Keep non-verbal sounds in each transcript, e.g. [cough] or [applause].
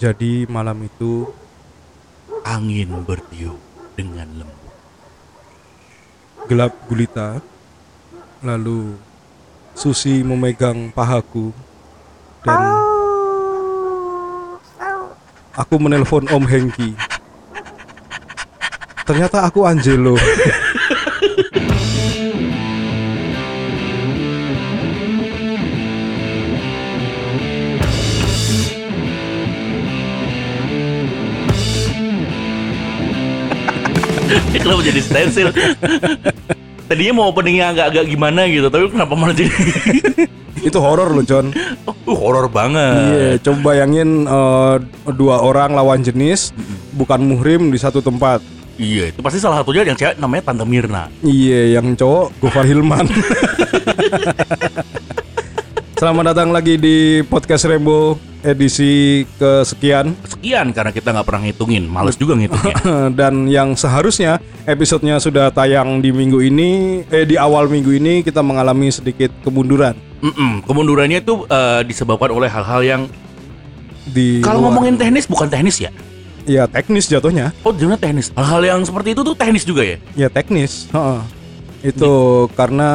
Jadi malam itu Angin bertiup dengan lembut. gelap gulita. Lalu Susi memegang pahaku dan aku menelpon Om Hengki. Ternyata aku Angelo. Kenapa jadi stensil? [laughs] Tadinya mau openingnya agak-agak gimana gitu, tapi kenapa malah jadi [laughs] Itu horor loh, John. oh, horor banget. Iya, coba bayangin eh, dua orang lawan jenis bukan muhrim di satu tempat. Iya, itu pasti salah satunya yang cewek namanya Tante Mirna. Iya, yang cowok Gofar Hilman. [laughs] Selamat datang lagi di podcast Rembo edisi kesekian Sekian karena kita nggak pernah ngitungin, males juga ngitungnya. [laughs] dan yang seharusnya episodenya sudah tayang di minggu ini eh di awal minggu ini kita mengalami sedikit kemunduran Mm-mm, Kemundurannya itu eh, disebabkan oleh hal-hal yang di kalau luar- ngomongin teknis bukan teknis ya. ya teknis jatuhnya Oh, jadinya teknis. Hal-hal yang seperti itu tuh teknis juga ya. ya teknis heeh. itu karena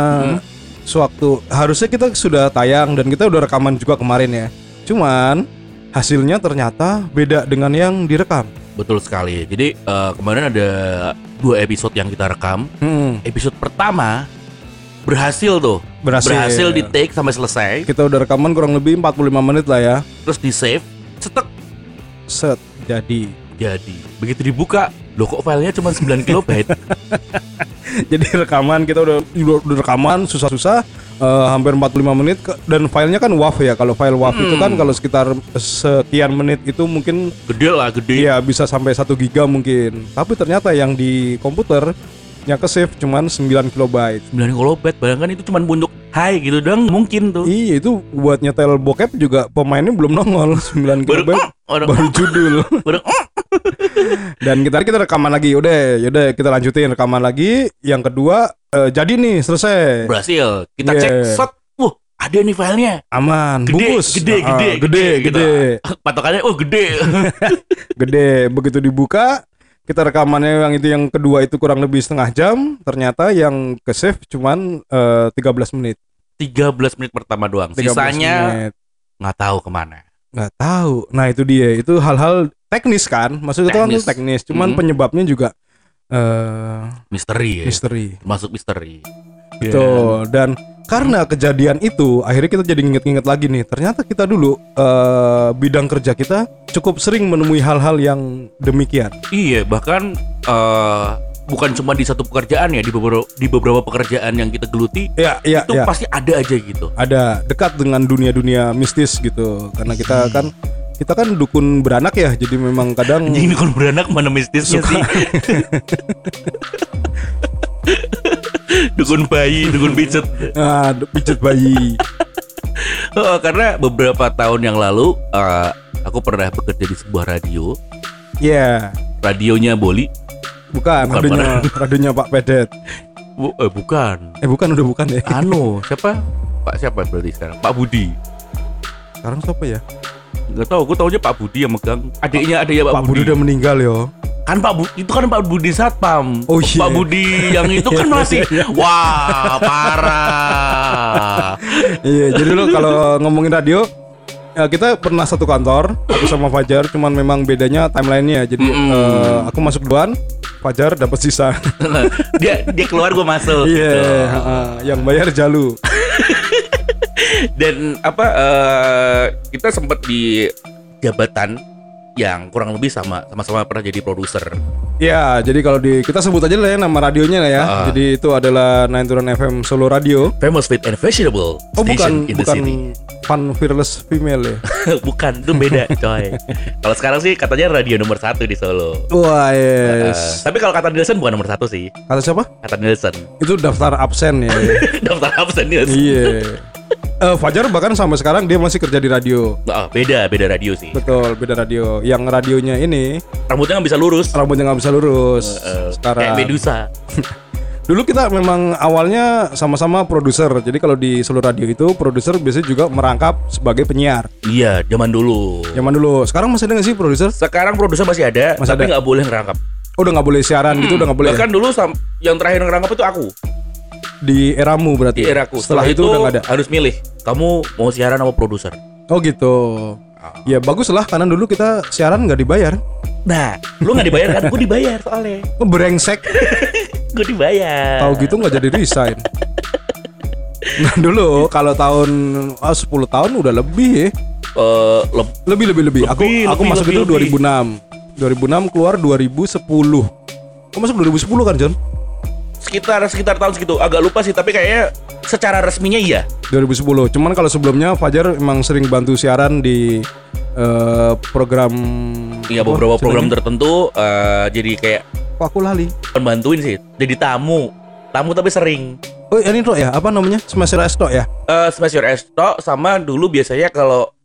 sewaktu harusnya kita sudah tayang dan kita udah rekaman juga kemarin ya cuman hasilnya ternyata beda dengan yang direkam Betul sekali. Jadi eh, kemarin ada dua episode yang kita rekam. Hmm, Episode pertama berhasil tuh. Berhasil. di take sampai selesai. kita udah rekaman kurang lebih 45 menit lah ya Terus di save, cetek set jadi jadi. Begitu dibuka, loh kok filenya cuma 9 kilobyte. [laughs] jadi rekaman kita udah udah, udah rekaman susah-susah eh, hampir 45 menit ke- dan filenya kan WAV ya kalau file WAV itu kan kalau sekitar sekian menit itu mungkin gede lah, gede. Iya bisa sampai 1 giga mungkin Tapi ternyata yang di komputer Yang ke save cuman 9 kilobyte 9 kilobyte, bayangkan itu cuma untuk hai gitu dong, mungkin tuh. Iya itu buat nyetel bokep juga pemainnya belum nongol [laughs] 9 Baru kilobyte orang baru [laughs] judul baru Dan kita kita rekaman lagi Udah yaudah kita lanjutin rekaman lagi Yang kedua eh, jadi nih selesai berhasil. Kita Iya. cek set, wah ada nih filenya. Aman Gede, bungkus gede, Ah, gede, gede, gitu. gede, [laughs] Patokannya oh gede. [laughs] gede Begitu dibuka kita rekamannya yang itu yang kedua itu kurang lebih setengah jam ternyata yang ke save cuman eh, 13 menit 13 menit pertama doang. 13 Sisanya nggak tahu ke mana. nggak tahu nah itu dia itu hal-hal teknis kan maksudnya itu kan Teknis. teknis cuman Mhm. penyebabnya juga eh Misteri ya. misteri Masuk misteri. Betul. dan karena kejadian itu akhirnya kita jadi nginget-nginget lagi nih ternyata kita dulu eh bidang kerja kita cukup sering menemui hal-hal yang demikian Iya, bahkan eh, bukan cuma di satu pekerjaan ya, di beberapa di beberapa pekerjaan yang kita geluti ya ya itu ya pasti ada aja gitu. ada dekat dengan dunia-dunia mistis gitu karena kita kan kita kan dukun beranak ya jadi memang kadang Anjing kalau beranak mana mistisnya sih? [laughs] dukun bayi, dukun pijet. ah, pijet bayi Oh, karena beberapa tahun yang lalu eh, aku pernah bekerja di sebuah radio. ya Radionya Boli. bukan Bukan, radionya [laughs] radionya Pak Pedet Bu- eh, bukan. eh bukan udah bukan ya Anu, siapa? Pak siapa berarti sekarang? Pak Budi. sekarang siapa ya Gak tahu, aku tahunya Pak Budi yang megang. Adiknya adiknya Pak, Pak Budi udah meninggal yo kan Pak Budi itu kan Pak Budi Satpam. Oh, iya. Pak Budi yang itu kan [laughs] masih wah parah. Iya, jadi lo kalau ngomongin radio ya kita pernah satu kantor, aku sama Fajar, cuman memang bedanya timelinenya. Jadi Mm-mm. eh, aku masuk duluan, Fajar dapat sisa. [laughs] dia dia keluar gue masuk. Iya, gitu. heeh, yang bayar Jalu. Dan apa eh, kita sempat di jabatan yang kurang lebih sama sama-sama pernah jadi produser. Ya, jadi kalau di kita sebut aja lah ya nama radionya lah ya. Ah. Jadi itu adalah 9turn FM Solo Radio. Famous fit and fashionable Oh bukan in the bukan city. fun fearless female ya. [laughs] bukan, itu beda coy. kalau sekarang sih katanya radio nomor satu di Solo. Wah, yes. tapi kalau kata Nielsen bukan nomor satu sih. Kata siapa? Kata Nielsen. Itu daftar absen ya. [laughs] Daftar absen Nielsen. Iya. Eh, Fajar bahkan sampai sekarang dia masih kerja di radio. Oh, beda, beda radio sih. Betul, beda radio. Yang radionya ini Rambutnya nggak bisa lurus. rambutnya nggak bisa lurus. Eh, sekarang. kayak Medusa. [laughs] Dulu kita memang awalnya sama-sama produser. Jadi kalau di Solo Radio itu produser biasanya juga merangkap sebagai penyiar. Iya, zaman dulu. Zaman dulu. Sekarang masih ada nggak sih produser? Sekarang produser masih ada, Masih tapi nggak boleh ngerangkap. Oh, udah nggak boleh siaran gitu, udah nggak boleh. ya? Bahkan dulu yang terakhir ngerangkap itu aku Di eramu berarti. di eraku. Setelah, itu, udah nggak ada. harus milih. Kamu mau siaran apa produser? Oh gitu. Ya bagus lah karena dulu kita siaran nggak dibayar. Nah, lu nggak dibayar kan? Gue dibayar soalnya. [laughs] Oh, Brengsek. [laughs] Gue dibayar. Tahu gitu nggak jadi resign. Nah dulu kalau tahun ah, 10 tahun udah lebih ya. Eh, leb- Lebih lebih lebih. Aku Lebih, aku lebih, masuk lebih, itu lebih. 2006. 2006 keluar 2010. Kamu masuk 2010 kan, John? Sekitar sekitar tahun segitu. Agak lupa sih, tapi kayaknya secara resminya iya. 2010. Cuman kalau sebelumnya Fajar emang sering bantu siaran di eh, program Iya apa beberapa program istilahnya? tertentu eh, jadi kayak Kok aku lali. bantuin sih. Jadi tamu. Tamu tapi sering. Oh, ini tuh ya, apa namanya? Smasher Resto ya? Eh Your Ass Talk sama dulu biasanya kalau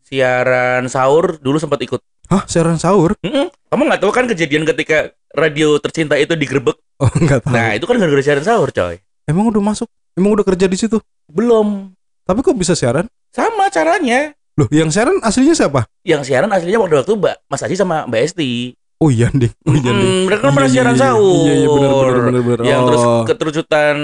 siaran sahur dulu sempat ikut. Hah, siaran sahur? Mm-mm. Kamu nggak tahu kan kejadian ketika radio tercinta itu digerebek? Oh, enggak tahu. Nah itu kan gara-gara siaran sahur coy. Emang udah masuk? Emang udah kerja di situ? Belum. Tapi kok bisa siaran? Sama caranya. Loh, yang siaran aslinya siapa? Yang siaran aslinya waktu waktu Mbak Mas Aji sama Mbak Esti. Oh iya, Ding. Oh iya. Mm, mereka kan Iya, pernah iya, siaran iya. sahur. Iya, iya, benar, benar, benar, benar. Yang terus Oh. keterucutan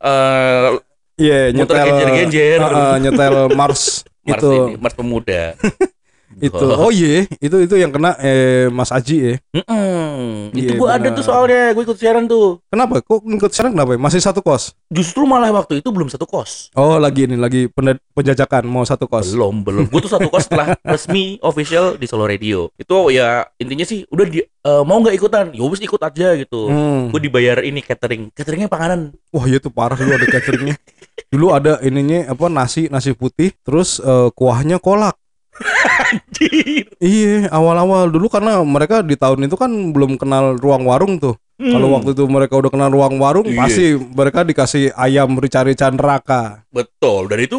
eh Iya, muter nyetel genjer-genjer. Ah, ah, nyetel [laughs] Mars Mars itu. ini, Mars pemuda. [laughs] Itu. Oh iya, itu itu yang kena eh, Mas Aji ya. Mm-mm. Iya, itu gua ada tuh soalnya, gue ikut siaran tuh. Kenapa? Kok ikut siaran kenapa? ya? Masih satu kos? Justru malah waktu itu belum satu kos. Oh, lagi ini lagi penjajakan mau satu kos. Belum, belum. Gue tuh satu kos setelah [laughs] resmi official di Solo Radio. Itu ya intinya sih udah di, eh, mau nggak ikutan? Ya wis ikut aja gitu. Hmm. Gue dibayar ini catering, cateringnya panganan. Wah, iya tuh parah dulu ada cateringnya. [laughs] dulu ada ininya apa nasi nasi putih, terus eh, kuahnya kolak. Anjir. Iya, awal-awal dulu karena mereka di tahun itu kan belum kenal ruang warung tuh. Kalau Hmm, waktu itu mereka udah kenal ruang warung, Iya. pasti mereka dikasih ayam rica-rica neraka. betul. Dan itu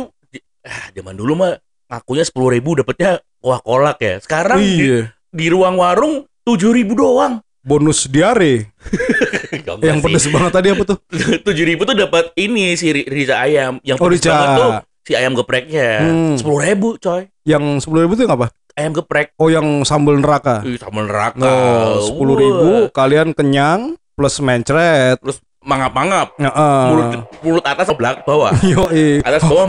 ah, zaman dulu mah ngakunya sepuluh ribu dapetnya kuah kolak ya. Sekarang di, Iya. di ruang warung tujuh ribu doang. Bonus diare [laughs] yang pedes banget tadi apa tuh? [laughs] tujuh ribu tuh dapat ini si ri- rica ayam yang Oh, pedes rica. banget tuh si ayam gepreknya Hmm. sepuluh ribu coy Yang sepuluh ribu itu apa? ayam geprek Oh, yang sambal neraka. Ih, sama neraka Oh, sepuluh ribu kalian kenyang plus mencret. terus mangap-mangap Heeh. mulut mulut atas ke belakang bawah [laughs] Yoi. atas bawah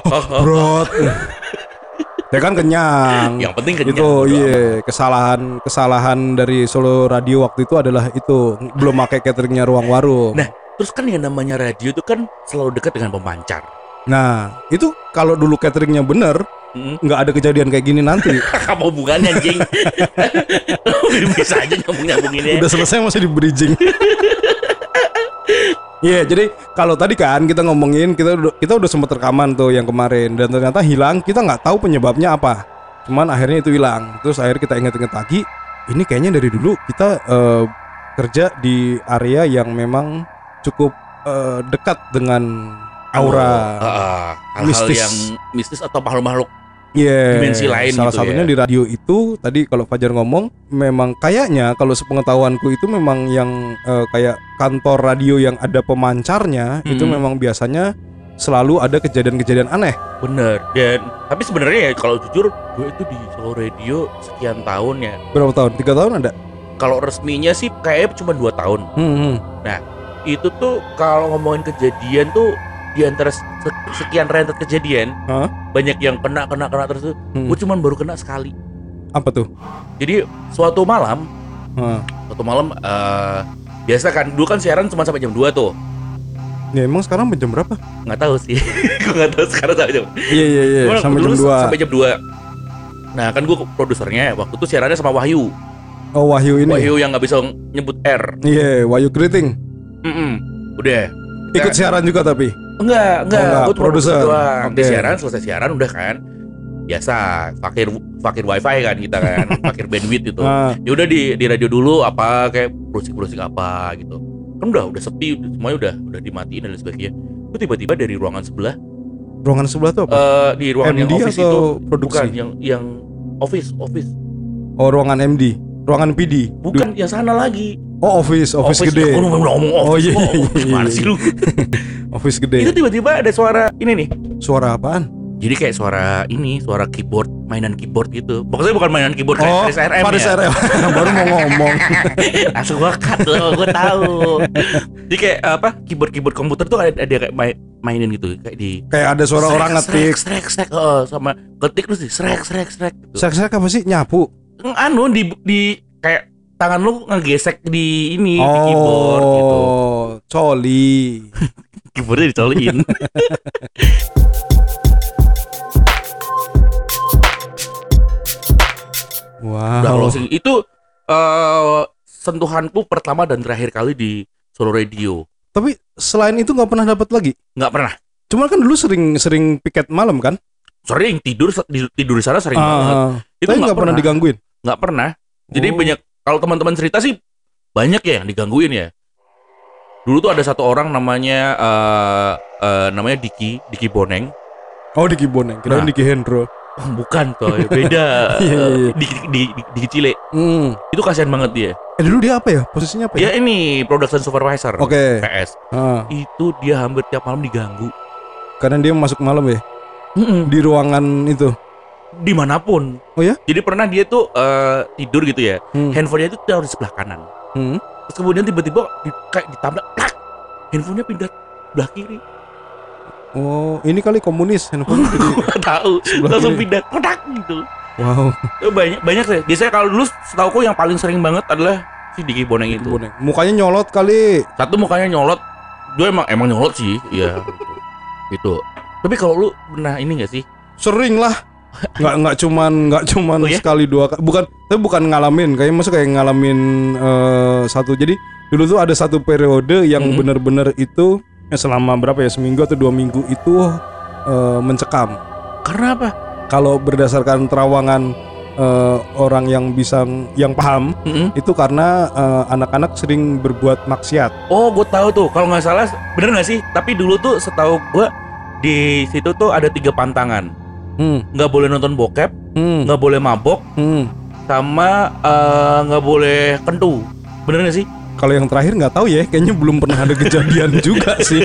[laughs] Brot. ya kan kenyang. yang penting kenyang itu iya kesalahan kesalahan dari Solo Radio waktu itu adalah itu belum pakai cateringnya ruang warung. Nah. terus kan yang namanya radio itu kan selalu dekat dengan pemancar Nah, itu kalau dulu cateringnya bener Hmm. nggak ada kejadian kayak gini nanti. [laughs] apa hubungannya anjing [laughs] bisa aja nyambung nyambung ini Udah selesai masih di bridging. [laughs] Iya, jadi kalau tadi kan kita ngomongin kita udah kita udah sempat rekaman tuh yang kemarin dan ternyata hilang, kita nggak tahu penyebabnya apa. Cuman akhirnya itu hilang. Terus akhirnya kita ingat-ingat lagi, ini kayaknya dari dulu kita eh, kerja di area yang memang cukup eh, dekat dengan aura. Hal-hal mistis. yang mistis atau makhluk-makhluk Iya. dimensi lain Salah gitu satunya ya. di radio itu tadi kalau Fajar ngomong memang kayaknya kalau sepengetahuanku itu memang yang eh, kayak kantor radio yang ada pemancarnya itu Hmm. memang biasanya selalu ada kejadian-kejadian aneh. Bener dan tapi sebenarnya ya kalau jujur gue itu di Solo Radio sekian tahun ya. Berapa tahun? Tiga tahun ada? Kalau resminya sih kayaknya cuma dua tahun. Hmm, hmm. Itu tuh kalau ngomongin kejadian tuh di antara se- sekian rentet kejadian Hah? banyak yang kena kena kena terus tuh. Hmm. Gue cuman baru kena sekali. Apa tuh? Jadi suatu malam, Hah. suatu malam eh, biasa kan dulu kan siaran cuma sampai jam 2 tuh. Ya emang sekarang jam berapa? Nggak tahu sih. [laughs] gue nggak tahu sekarang sampai jam. Iya iya iya sampai jam 2 Sampai jam 2. Nah, kan gue produsernya waktu itu siarannya sama Wahyu. Oh Wahyu ini. Wahyu yang nggak bisa nyebut R. Iya Wahyu Greeting. Mm-mm. Udah. Ikut Nah. siaran juga tapi. Enggak, enggak. Oh, enggak, Gue produser. doang. Di Oke. siaran selesai siaran udah kan. Biasa, fakir fakir wifi kan kita kan, [laughs] fakir bandwidth gitu. Nah, Ya udah di di radio dulu apa kayak browsing-browsing apa gitu. Kan udah udah sepi, semuanya udah udah dimatiin dan sebagainya. Itu tiba-tiba dari ruangan sebelah ruangan sebelah tuh apa? eh di ruangan yang MD office atau itu produksi? bukan yang yang office office oh ruangan MD, ruangan PD. bukan yang sana lagi Oh office, office, gede. Aku ngomong ngomong Oh, office. iya, iya, iya, Gimana iya. sih lu? Office Itu gede. tiba-tiba ada suara ini nih. Suara apaan? Jadi kayak suara ini, suara keyboard, mainan keyboard gitu. Pokoknya bukan mainan keyboard kayak Oh, Faris RM Faris ya. RM. Baru mau ngomong. Langsung gua cut loh, gua tahu. Jadi kayak apa? Keyboard-keyboard komputer tuh ada, ada kayak main, mainin gitu kayak di Kayak ada suara Srek, orang srek, ngetik. srek srek oh, sama ketik terus di srek srek srek gitu. Sek-sek apa sih? Nyapu. Anu di di kayak tangan lu ngegesek di ini di keyboard gitu. Oh, coli. [laughs] Keyboardnya dicoliin. [laughs] Udah Wow. closing. Itu eh sentuhanku pertama dan terakhir kali di Solo Radio. Tapi selain itu nggak pernah dapat lagi. Nggak pernah. Cuma kan dulu sering sering piket malam kan? Sering tidur di- tidur di sana sering banget. Itu nggak pernah digangguin. Nggak pernah. Jadi Oh. banyak kalau teman-teman cerita sih banyak ya yang digangguin ya. Dulu tuh ada satu orang namanya eh eh, namanya Diki, Diki Boneng. Oh Diki Boneng, kira Nah. Diki Hendro. Oh, bukan coy, beda. [laughs] Iya, iya, iya. [laughs] Diki, Diki, Diki, Diki Cile. Hmm. Itu kasihan banget dia. Eh dulu dia apa ya? Posisinya apa Dia ya? ini production supervisor. Oke. PS. Ah, Itu dia hampir tiap malam diganggu. karena dia masuk malam ya di ruangan itu. Di mana pun. Oh ya? Jadi pernah dia tuh eh, tidur gitu ya. Hmm. Handphonenya itu taruh di sebelah kanan. Hmm. Terus kemudian tiba-tiba di, kayak ditabrak, plak, handphonenya pindah sebelah kiri. Oh, ini kali komunis handphone [laughs] jadi. Tahu, langsung kiri. pindah kotak gitu. Wow, Itu banyak banyak sih. Biasanya kalau dulu setahu yang paling sering banget adalah si Diki Boneng Diki itu. Boneng. Mukanya nyolot kali. Satu mukanya nyolot, dia emang emang nyolot sih, iya. gitu. Tapi kalau lu pernah ini gak sih? Sering lah. Nggak nggak cuman nggak cuman Oh ya? sekali dua. Bukan, tapi bukan ngalamin. Kayaknya masuk kayak ngalamin eh, satu. Jadi dulu tuh ada satu periode yang Hmm. bener-bener itu ya selama berapa ya seminggu atau dua minggu itu eh, mencekam. Karena apa? Kalau berdasarkan terawangan eh, orang yang bisa yang paham Mm-mm. itu karena eh, anak-anak sering berbuat maksiat. Oh, gue tahu tuh. Kalau nggak salah, bener nggak sih? Tapi dulu tuh setahu gue di situ tuh ada tiga pantangan. Hmm, Nggak boleh nonton bokep, hmm, nggak boleh mabok, hmm. sama eh, nggak boleh kentu. Bener nggak sih? Kalau yang terakhir nggak tahu ya, kayaknya belum pernah ada kejadian [laughs] juga sih.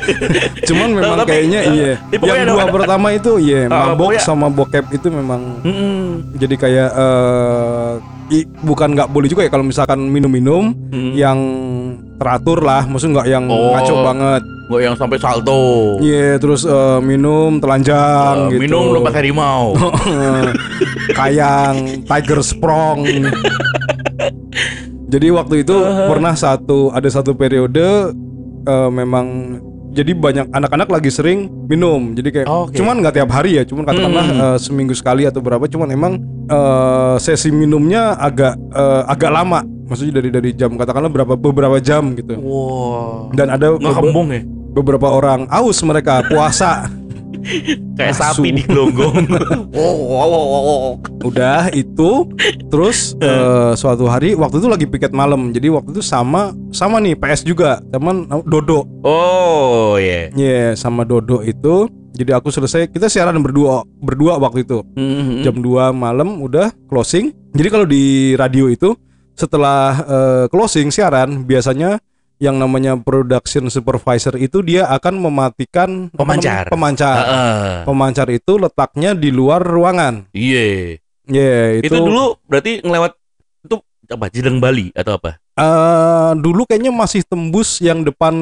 Cuman memang Tapi, kayaknya eh, iya. pokoknya Yang ada- dua ada- pertama itu iya, Ah, mabok pokoknya- sama bokep itu memang Mm-mm. jadi kayak eh i- bukan nggak boleh juga ya kalau misalkan minum-minum Mm. yang teratur lah, maksudnya nggak yang Oh. ngaco banget. Nggak yang sampai salto. Iya, terus eh, minum telanjang Eh, gitu. Minum lompat harimau. [laughs] Kayang, tiger sprong. [laughs] Jadi waktu itu pernah satu ada satu periode eh, memang jadi banyak anak-anak lagi sering minum. Jadi kayak Oke. cuman nggak tiap hari ya, cuman katakanlah Hmm. eh, seminggu sekali atau berapa. Cuman emang eh, sesi minumnya agak eh, agak lama. Maksudnya dari dari jam katakanlah berapa beberapa jam gitu. Wow. Dan ada Nggak bebe- kembung ya? beberapa orang aus mereka puasa. Kayak Asu. sapi di gelonggong. wow, [laughs] wow, wow, wow. Udah itu terus [laughs] eh, suatu hari waktu itu lagi piket malam. Jadi waktu itu sama sama nih PS juga, teman Dodo. Oh, iya. Iya, sama Dodo itu. Jadi aku selesai kita siaran berdua berdua waktu itu. Mm-mm. Jam 2 malam udah closing. Jadi kalau di radio itu setelah eh, closing siaran biasanya yang namanya production supervisor itu dia akan mematikan Pemancar. namanya? Pemancar. Heeh. Pemancar itu letaknya di luar ruangan. Iya. Iya, Itu, dulu berarti ngelewat itu apa? Jedeng Bali atau apa? Eh, dulu kayaknya masih tembus yang depan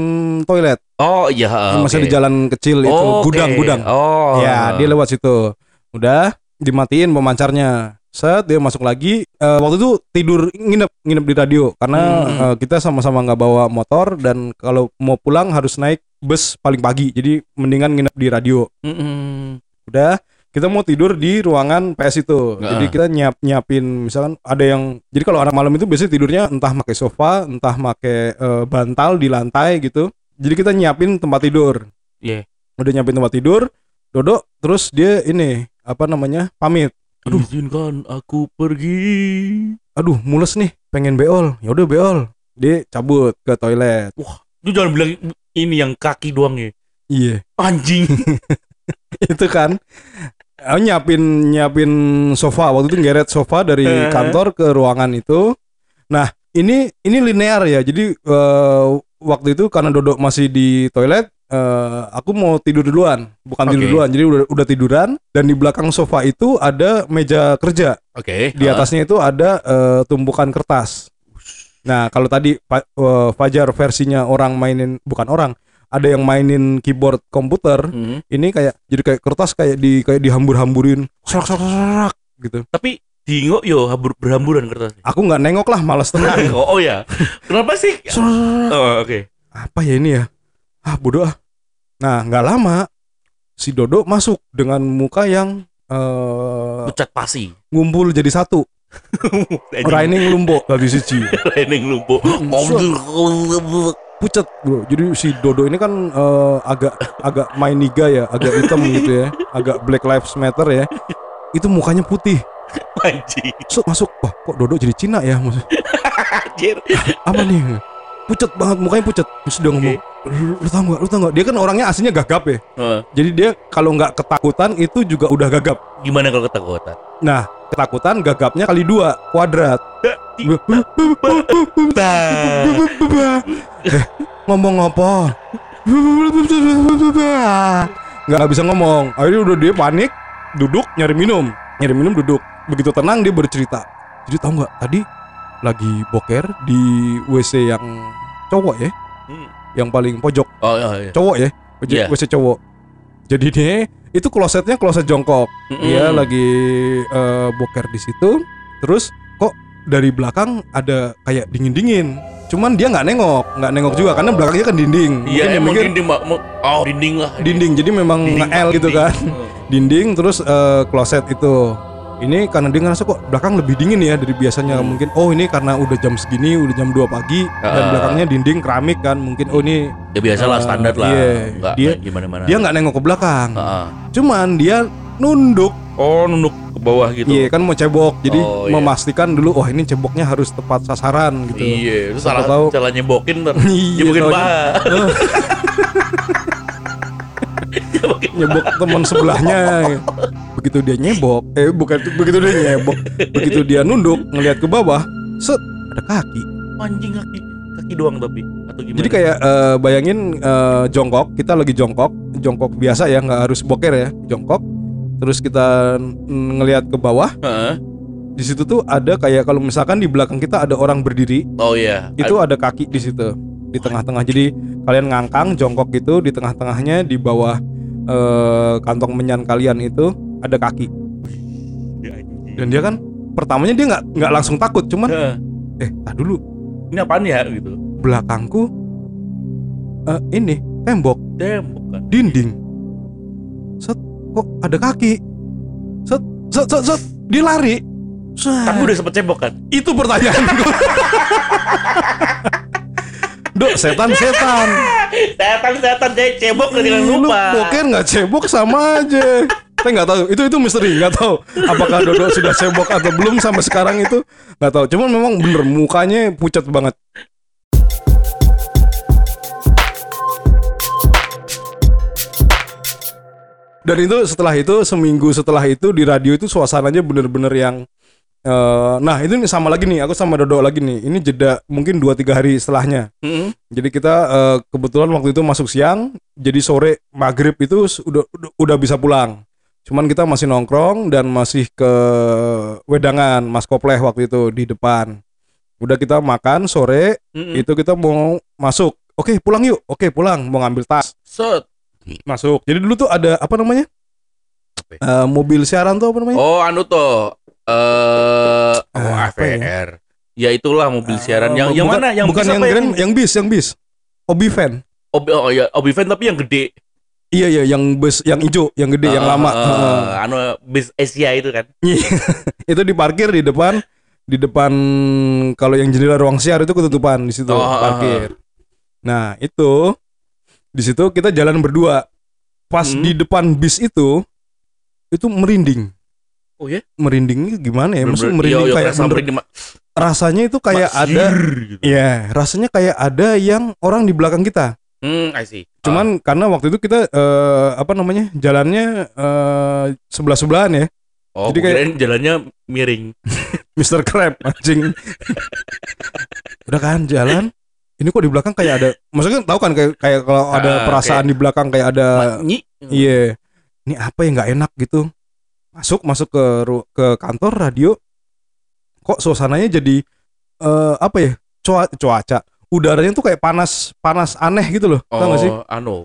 toilet. Oh iya. Masih di jalan kecil itu, Oh, gudang-gudang. Oh. Ya, dia lewat situ. Udah dimatiin pemancarnya. Set dia masuk lagi. Eh, waktu itu tidur nginep nginep di radio karena Hmm. eh, kita sama-sama nggak bawa motor dan kalau mau pulang harus naik bus paling pagi. Jadi mendingan nginep di radio. Mm-mm. Udah kita mau tidur di ruangan PS itu. Heeh. Jadi kita nyiap nyiapin misalkan ada yang jadi kalau anak malam itu biasanya tidurnya entah pakai sofa, entah pakai eh, bantal di lantai gitu. Jadi kita nyiapin tempat tidur. Iya. Udah nyiapin tempat tidur, Dodo terus dia ini apa namanya? pamit. Aduh. Izinkan aku pergi. Aduh, mules nih, pengen beol. Ya udah beol. Dia cabut ke toilet. Lu jangan bilang ini yang kaki doang ya. Iya. Anjing. [laughs] itu kan Aku nyiapin nyiapin sofa waktu itu ngeret sofa dari Eh. kantor ke ruangan itu nah ini ini linear ya. Jadi eh, waktu itu karena Dodo masih di toilet, eh, aku mau tidur duluan, bukan tidur Oke. duluan. Jadi udah udah tiduran dan di belakang sofa itu ada meja kerja. Oke. Di ah. atasnya itu ada eh, tumpukan kertas. Nah, kalau tadi eh, Fajar versinya orang mainin bukan orang, ada yang mainin keyboard komputer, Hmm. ini kayak jadi kayak kertas kayak di kayak dihambur-hamburin, serak serak serak gitu. Tapi dingok yo habur berhamburan kertasnya. Aku nggak nengok lah, malas tenang. [laughs] oh, oh ya. Kenapa sih? Oh, oke. Apa ya ini ya? Ah, bodoh ah. Nah, nggak lama si Dodo masuk dengan muka yang eh Pucat pasi. ngumpul jadi satu. [laughs] Raining lumpuh tadi siji. Raining lumpuh. [laughs] pucet bro jadi si Dodo ini kan eh, agak agak main niga ya agak hitam gitu ya agak Black Lives Matter ya itu mukanya putih [laughs] Anjing. so, masuk wah kok Dodo jadi Cina ya Anjir. apa nih pucet banget mukanya pucet terus dia ngomong lu, lu tau gak lu tau gak dia kan orangnya aslinya gagap ya Oh, jadi dia kalau nggak ketakutan itu juga udah gagap gimana kalau ketakutan? nah ketakutan gagapnya kali dua kuadrat eh, ngomong apa nggak nggak bisa ngomong akhirnya udah dia panik duduk nyari minum nyari minum duduk begitu tenang dia bercerita jadi tahu nggak tadi lagi boker di WC yang cowok ya Hmm. yang paling pojok Oh iya. iya. cowok ya WC, Iya. WC cowok jadi dia itu klosetnya kloset jongkok Mm-mm. dia lagi eh, boker di situ terus kok dari belakang ada kayak dingin dingin cuman dia nggak nengok nggak nengok juga karena belakangnya kan dinding Iya, Mungkin emang mikir dinding, Mbak. Oh, dinding lah. dinding jadi memang Dinding, nge-L gitu dinding. kan dinding terus eh, kloset itu ini karena dia ngerasa kok belakang lebih dingin ya dari biasanya Hmm. mungkin oh ini karena udah jam segini udah jam 2 pagi dan Ah. belakangnya dinding keramik kan mungkin oh ini Ya biasa lah Ah, standar lah. iya. Enggak Dia- gimana-mana. dia nggak nengok ke belakang Heeh. cuman dia nunduk Oh, nunduk ke bawah gitu. Iya kan mau cebok, jadi Oh, iya. memastikan dulu, wah ini ceboknya harus tepat sasaran gitu. Iya, salah tahu. salah nyebokin ntar. [laughs] Iya, Nyebokin paha. [laughs] nyebok teman sebelahnya. Begitu dia nyebok, eh bukan begitu dia nyebok, begitu dia nunduk ngelihat ke bawah, set ada kaki. Anjing kaki. Kaki doang tapi atau gimana? Jadi kayak eh, bayangin eh, jongkok, kita lagi jongkok, jongkok biasa ya, nggak harus boker ya, jongkok. Terus kita ngelihat ke bawah, di situ tuh ada kayak kalau misalkan di belakang kita ada orang berdiri, Oh iya. itu ada kaki di situ di tengah-tengah jadi kalian ngangkang jongkok gitu di tengah-tengahnya di bawah eh, kantong menyan kalian itu ada kaki dan dia kan pertamanya dia nggak nggak langsung takut cuman eh tak dulu Ini apaan ya gitu. belakangku eh, ini tembok Tembok kan. dinding set kok ada kaki set set set, set. dia lari Set. Tapi udah sempet cebok kan? itu pertanyaanku [laughs] Dok, setan setan. Setan-setan deh cebok ketinggalan Lu lupa. boker nggak cebok sama aja. Saya nggak tahu. Itu itu misteri nggak tahu. Apakah Dodo sudah cebok atau belum sampai sekarang itu nggak tahu. Cuman memang bener mukanya pucat banget. Dan itu setelah itu seminggu setelah itu di radio itu suasananya bener-bener yang eh, nah itu sama lagi nih aku sama Dodo lagi nih ini jeda mungkin 2-3 hari setelahnya Mm-mm. jadi kita eh, kebetulan waktu itu masuk siang, jadi sore maghrib itu udah udah, udah bisa pulang. Cuman kita masih nongkrong dan masih ke wedangan Mas Kopleh waktu itu di depan. Udah kita makan sore, Mm-mm. itu kita mau masuk. Oke pulang yuk, oke pulang mau ngambil tas Set. masuk. Jadi dulu tuh ada apa namanya Apa ya? Eh, mobil siaran tuh apa namanya? Oh, anu tuh. Eh, oh, Ah, apa ya? AVR. Ya itulah mobil siaran yang Eh, yang bukan- mana? Yang bukan bis yang apa grand, yang bis, yang bis. Obi van. Obi, oh iya, Obi van tapi yang gede. Iya iya, yang bus, yang hijau, yang gede, yang Eh, lama. eh, Heeh. anu bis Asia itu kan. [laughs] itu diparkir di depan di depan kalau yang jendela ruang siar itu ketutupan di situ Oh, parkir. Nah, itu di situ kita jalan berdua. Pas Hmm. di depan bis itu itu merinding. Oh ya? Merindingnya gimana ya? Maksudnya Bener-bener- merinding iya, iya, kayak bener- merinding, rasanya itu kayak Mak, ada gitu. ya, rasanya kayak ada yang orang di belakang kita. Hmm, I see. Cuman karena waktu itu kita eh, apa namanya? Jalannya eh, sebelah-sebelahan ya. oh, jadi kayak- jalannya miring. [laughs] Mr. Crab anjing. [laughs] Udah kan jalan. Ini kok di belakang kayak ada, maksudnya tahu kan kayak kayak kalau ada Ah, perasaan di belakang kayak ada. Iya. Ini apa yang nggak enak gitu. Masuk masuk ke ke kantor radio. Kok suasananya jadi eh apa ya? Cua, cuaca. Udaranya tuh kayak panas panas aneh gitu loh. Tahu nggak sih? Oh, anu.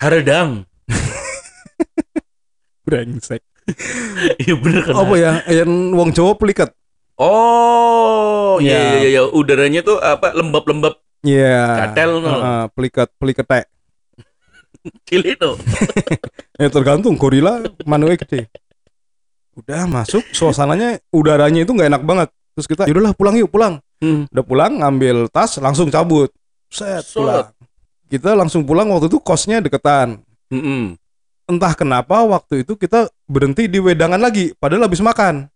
Haredang. [laughs] Brengsek. Iya bener kan. Apa ya? Yang wong Jawa pelikat. Oh, iya Iya. iya iya, udaranya tuh apa lembab-lembab Iya. Gatel, no. Heeh, pelikat peliketek. Cilik tuh. [laughs] Ya tergantung gorila manunya gede. Udah masuk suasananya udaranya itu nggak enak banget. Terus kita yaudahlah pulang yuk pulang. Hmm. Udah pulang ngambil tas langsung cabut. Set pulang. Kita langsung pulang waktu itu kosnya deketan. Mm-mm. Entah kenapa waktu itu kita berhenti di wedangan lagi padahal habis makan.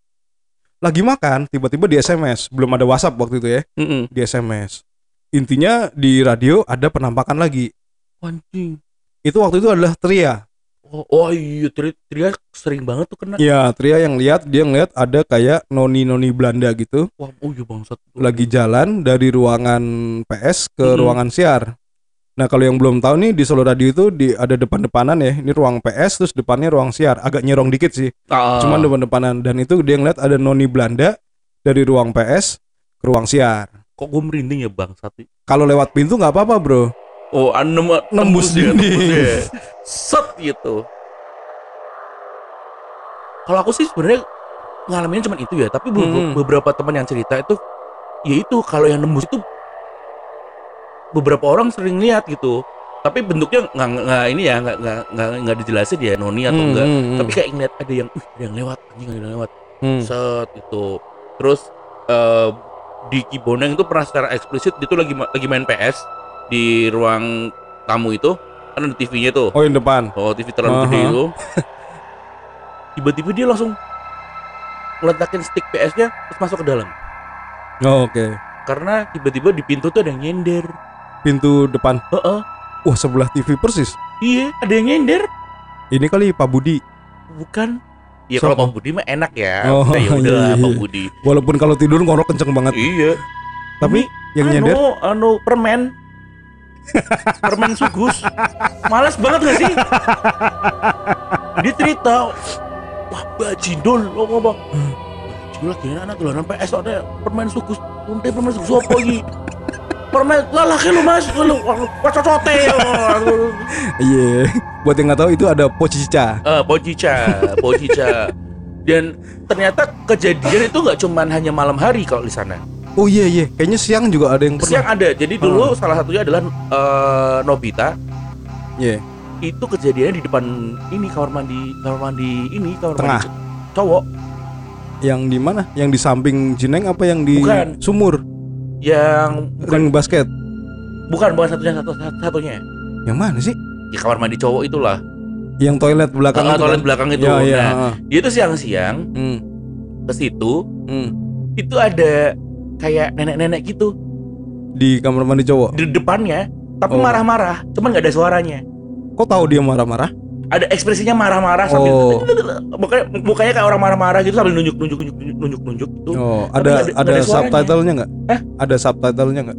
Lagi makan tiba-tiba di SMS, belum ada WhatsApp waktu itu ya, Mm-mm. di SMS. Intinya di radio ada penampakan lagi. Anjing. Itu waktu itu adalah Tria. Oh, oh iya, Tri, Tria sering banget tuh kena. Ya, Tria yang lihat dia ngeliat ada kayak noni-noni Belanda gitu Wah, oh iya bangsat. lagi jalan dari ruangan PS ke Mm-mm. ruangan siar. Nah, kalau yang belum tahu nih di Solo Radio itu di ada depan-depanan ya. Ini ruang PS terus depannya ruang siar. Agak nyerong dikit sih. Ah. Cuman depan-depanan dan itu dia ngeliat ada noni Belanda dari ruang PS ke ruang siar. kok gue merinding ya bangsat. Kalau lewat pintu nggak apa-apa, Bro. Oh, an- nem- Nembus dia, nembus dia. Set gitu. Kalau aku sih sebenarnya ngalamin cuma itu ya, tapi be- Hmm. beberapa teman yang cerita itu ya itu kalau yang nembus itu beberapa orang sering lihat gitu. Tapi bentuknya nggak nggak ini ya nggak nggak nggak dijelasin ya noni atau Hmm, enggak. hmm, hmm. Tapi kayak ngeliat ada yang, uh, ada yang lewat, anjing ada yang lewat. Hmm. set itu terus eh, di Kiboneng itu pernah secara eksplisit dia tuh lagi lagi main PS di ruang tamu itu kan ada TV-nya tuh Oh, yang depan. oh TV terlalu gede Aha. itu [laughs] tiba-tiba dia langsung ngeletakin stick PS-nya terus masuk ke dalam Oh, oke. karena tiba-tiba di pintu tuh ada yang nyender Pintu depan. Heeh. Wah, sebelah TV persis. iya ada yang nyender Ini kali Pak Budi. bukan ya kalau Pak Budi mah enak ya Oh, Udah, ya udah iya, iya, Pak iya. Budi Walaupun kalau tidur ngorok kenceng banget. iya Tapi yang anu, nyender anu permen permen sugus. Males banget gak sih? Dia cerita. Wah bajindol lo ngomong bajindol lagi anak dolanan PS ada permen sugus. Unte permen sugus apa lagi permen lah laki lu mas. Lu wacocote Iya. Buat yang nggak tahu itu ada Pocica. eh pocica pocica dan ternyata kejadian itu nggak cuman hanya malam hari kalau di sana Oh iya iya, kayaknya siang juga ada yang siang pernah. ada jadi dulu salah satunya adalah eh, Nobita Iya. itu kejadiannya di depan ini kamar mandi kamar mandi ini kamar Tengah. mandi cowok Yang di mana? Yang di samping Jeneng apa yang di Bukan. sumur? yang bukan basket. bukan bukan satunya satu satu- satunya Yang mana sih? di kamar mandi cowok itulah Yang toilet belakang Ah, itu toilet kan? belakang itu Iya iya. nah heeh. dia tuh siang-siang Hmm. ke situ hmm. itu ada kayak nenek-nenek gitu Di kamar mandi cowok. di depannya tapi Oh. marah-marah cuman nggak ada suaranya Kok tahu dia marah-marah? ada ekspresinya marah-marah sambil Oh. mukanya mukanya kayak orang marah-marah gitu sambil nunjuk-nunjuk nunjuk-nunjuk gitu Oh, Tapi ada nggak ada- ada, nggak ada suaranya. subtitlenya nggak? Hah? Ada subtitlenya nggak?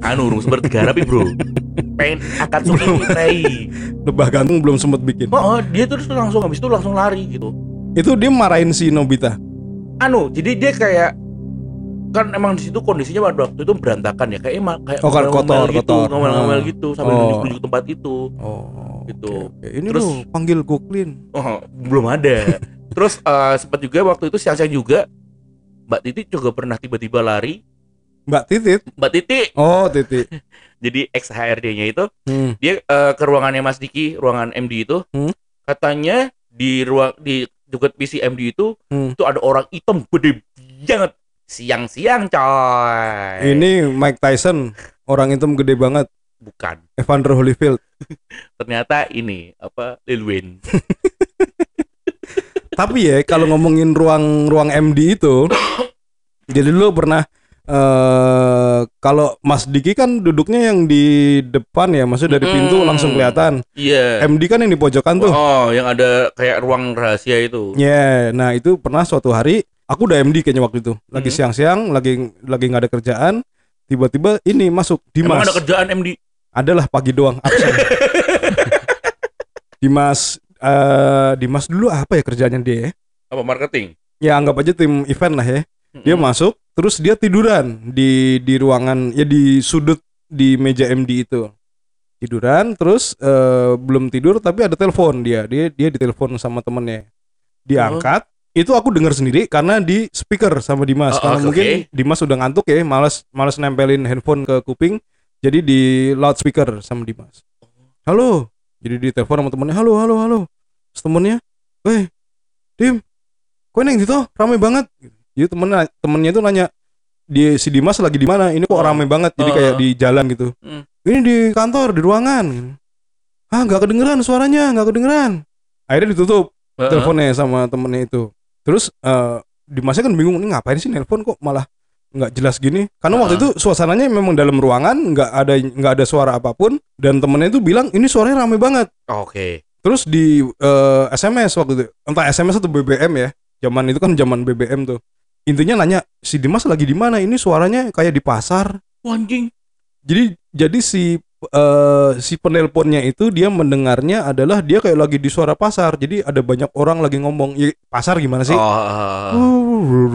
anu urung sumber tiga rapi bro [laughs] pengen akan Belum. Tei. Lebah gantung belum sempat bikin. Oh, oh, dia terus langsung habis itu langsung lari gitu. Itu dia marahin si Nobita. Anu, jadi dia kayak kan emang di situ kondisinya pada waktu itu berantakan ya kayak emang kayak Oh, kan kotor, gitu, kotor. ngomel-ngomel Ah. gitu sambil Oh. nunjuk-nunjuk tempat itu. Oh, Gitu. oke, oke. Ini Terus- lu panggil gue clean. Oh, belum ada. [laughs] terus eh, sempat juga waktu itu siang-siang juga Mbak Titi juga pernah tiba-tiba lari. Mbak Titit. Mbak Titi Oh, Titit. [laughs] jadi ex HRD-nya itu Hmm. dia eh, ke ruangannya Mas Diki, ruangan MD itu. Hmm. Katanya di ruang di dekat PC MD itu Hmm. itu ada orang hitam gede banget siang-siang coy. Ini Mike Tyson, orang hitam gede banget. bukan. Evander Holyfield. [laughs] Ternyata ini apa Lil Wayne. [laughs] Tapi ya kalau ngomongin ruang ruang MD itu, [coughs] jadi dulu pernah eh kalau Mas Diki kan duduknya yang di depan ya, maksudnya dari pintu Mm. langsung kelihatan. Iya. MD kan yang di pojokan tuh. Oh, yang ada kayak ruang rahasia itu. Ya, nah itu pernah suatu hari aku udah MD kayaknya waktu itu. Lagi Mhm. siang-siang, lagi lagi nggak ada kerjaan, tiba-tiba ini masuk Emang Dimas ada kerjaan MD? adalah pagi doang absen [laughs] Dimas eh Dimas dulu apa ya kerjanya dia ya? Apa marketing? ya anggap aja tim event lah ya dia Mm-mm. masuk terus dia tiduran di di ruangan ya di sudut di meja MD itu tiduran terus eh, belum tidur tapi ada telepon dia dia dia ditelepon sama temennya diangkat itu aku dengar sendiri karena di speaker sama Dimas. Oh, karena oke, mungkin. Dimas udah ngantuk ya malas malas nempelin handphone ke kuping. Jadi di loudspeaker sama Dimas. Halo. Jadi ditelepon sama temennya halo halo halo. Terus temennya weh Dim kok ini gitu? Rame banget. Jadi temennya temennya itu nanya di si Dimas lagi di mana? Ini kok Oh. rame banget jadi Oh. kayak di jalan gitu. Hmm. ini di kantor di ruangan. Ah nggak kedengeran suaranya nggak kedengeran. Akhirnya ditutup Heeh. teleponnya sama temennya itu terus eh Dimasnya kan bingung ini ngapain sih nelpon kok malah nggak jelas gini karena waktu Ah. itu suasananya memang dalam ruangan nggak ada nggak ada suara apa pun dan temennya itu bilang ini suaranya rame banget Oke. terus di eh, SMS waktu itu entah SMS atau BBM ya zaman itu kan zaman BBM tuh intinya nanya si Dimas lagi di mana ini suaranya kayak di pasar Anjing. jadi jadi si eh, si penelponnya itu dia mendengarnya adalah dia kayak lagi di suara pasar jadi ada banyak orang lagi ngomong ya, pasar gimana sih.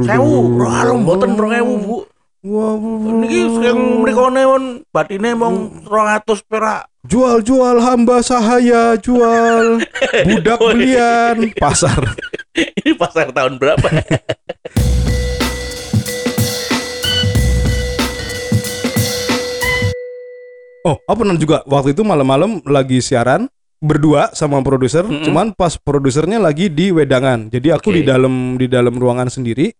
Sewu, rong mboten rong ewu, Bu. Wah, Niki sing mrikone mon batine mong 200 perak. jual jual hamba sahaya jual [laughs] budak belian pasar [laughs] Ini pasar tahun berapa? [laughs] oh apa pernah juga waktu itu malam-malam lagi siaran berdua sama produser Mm-mm. cuman pas produsernya lagi di wedangan jadi aku Oke. di dalam di dalam ruangan sendiri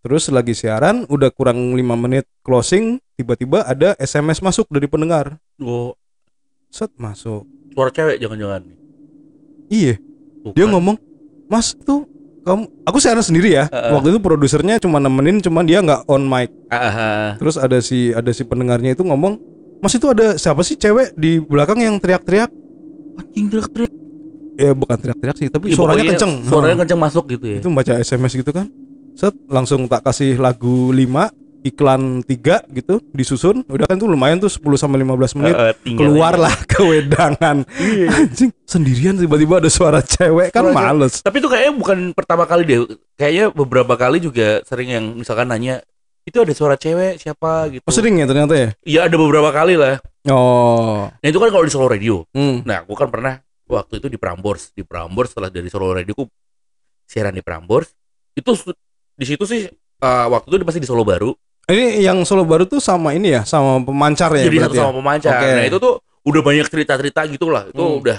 terus lagi siaran udah kurang lima menit closing tiba-tiba ada SMS masuk dari pendengar Oh, set masuk suara cewek jangan-jangan. iya Bukan. dia ngomong mas tuh kamu aku siaran sendiri ya Heeh. waktu itu produsernya cuma nemenin cuman dia nggak on mic ah, ah. terus ada si ada si pendengarnya itu ngomong mas itu ada siapa sih cewek di belakang yang teriak-teriak Anjing teriak-teriak. ya bukan teriak-teriak sih tapi Ya, suaranya kenceng Suaranya [laughs] kenceng masuk gitu ya. itu baca SMS gitu kan set langsung tak kasih lagu 5 iklan 3 gitu disusun udah kan tuh lumayan tuh 10 sampai 15 menit eh, tinggal keluarlah ke wedangan Iya. anjing sendirian tiba-tiba ada suara cewek kan Suara cewek. males Tapi itu kayaknya bukan pertama kali deh. Kayaknya beberapa kali juga sering yang misalkan nanya itu ada suara cewek siapa gitu. oh sering ya ternyata ya Iya ada beberapa kali lah. oh Nah itu kan kalau di Solo Radio. hmm. Nah aku kan pernah waktu itu di Prambors. Di Prambors setelah dari Solo Radio aku siaran di Prambors. Itu di situ sih eh, waktu itu pasti di Solo Baru. ini yang Solo baru tuh sama ini ya sama pemancar ya jadi satu ya? sama pemancar. Oke. Nah itu tuh udah banyak cerita-cerita gitu lah. Itu Hmm. udah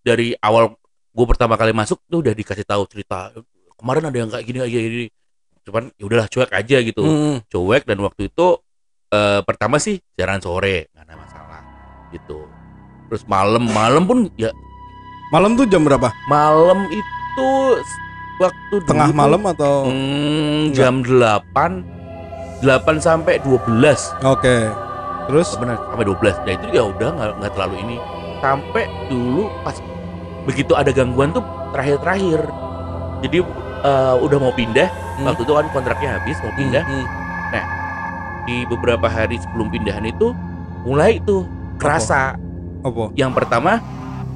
dari awal gue pertama kali masuk tuh udah dikasih tahu cerita. Kemarin ada yang kayak gini kayak gini. Cuman ya udahlah cuek aja gitu. Hmm. Cuek dan waktu itu eh, pertama sih siaran sore nggak ada masalah gitu. Terus malam malam pun ya malam tuh jam berapa? Malam itu waktu tengah tuh, malam atau hmm, jam 8 8 sampai 12 oke. Terus? Benar? Sampai 12 ya itu ya udah nggak nggak terlalu ini. Sampai dulu pas begitu ada gangguan tuh terakhir-terakhir. Jadi uh, udah mau pindah. Hmm. waktu itu kan kontraknya habis mau hmm, pindah. hmm. nah di beberapa hari sebelum pindahan itu mulai tuh kerasa. Apa? yang pertama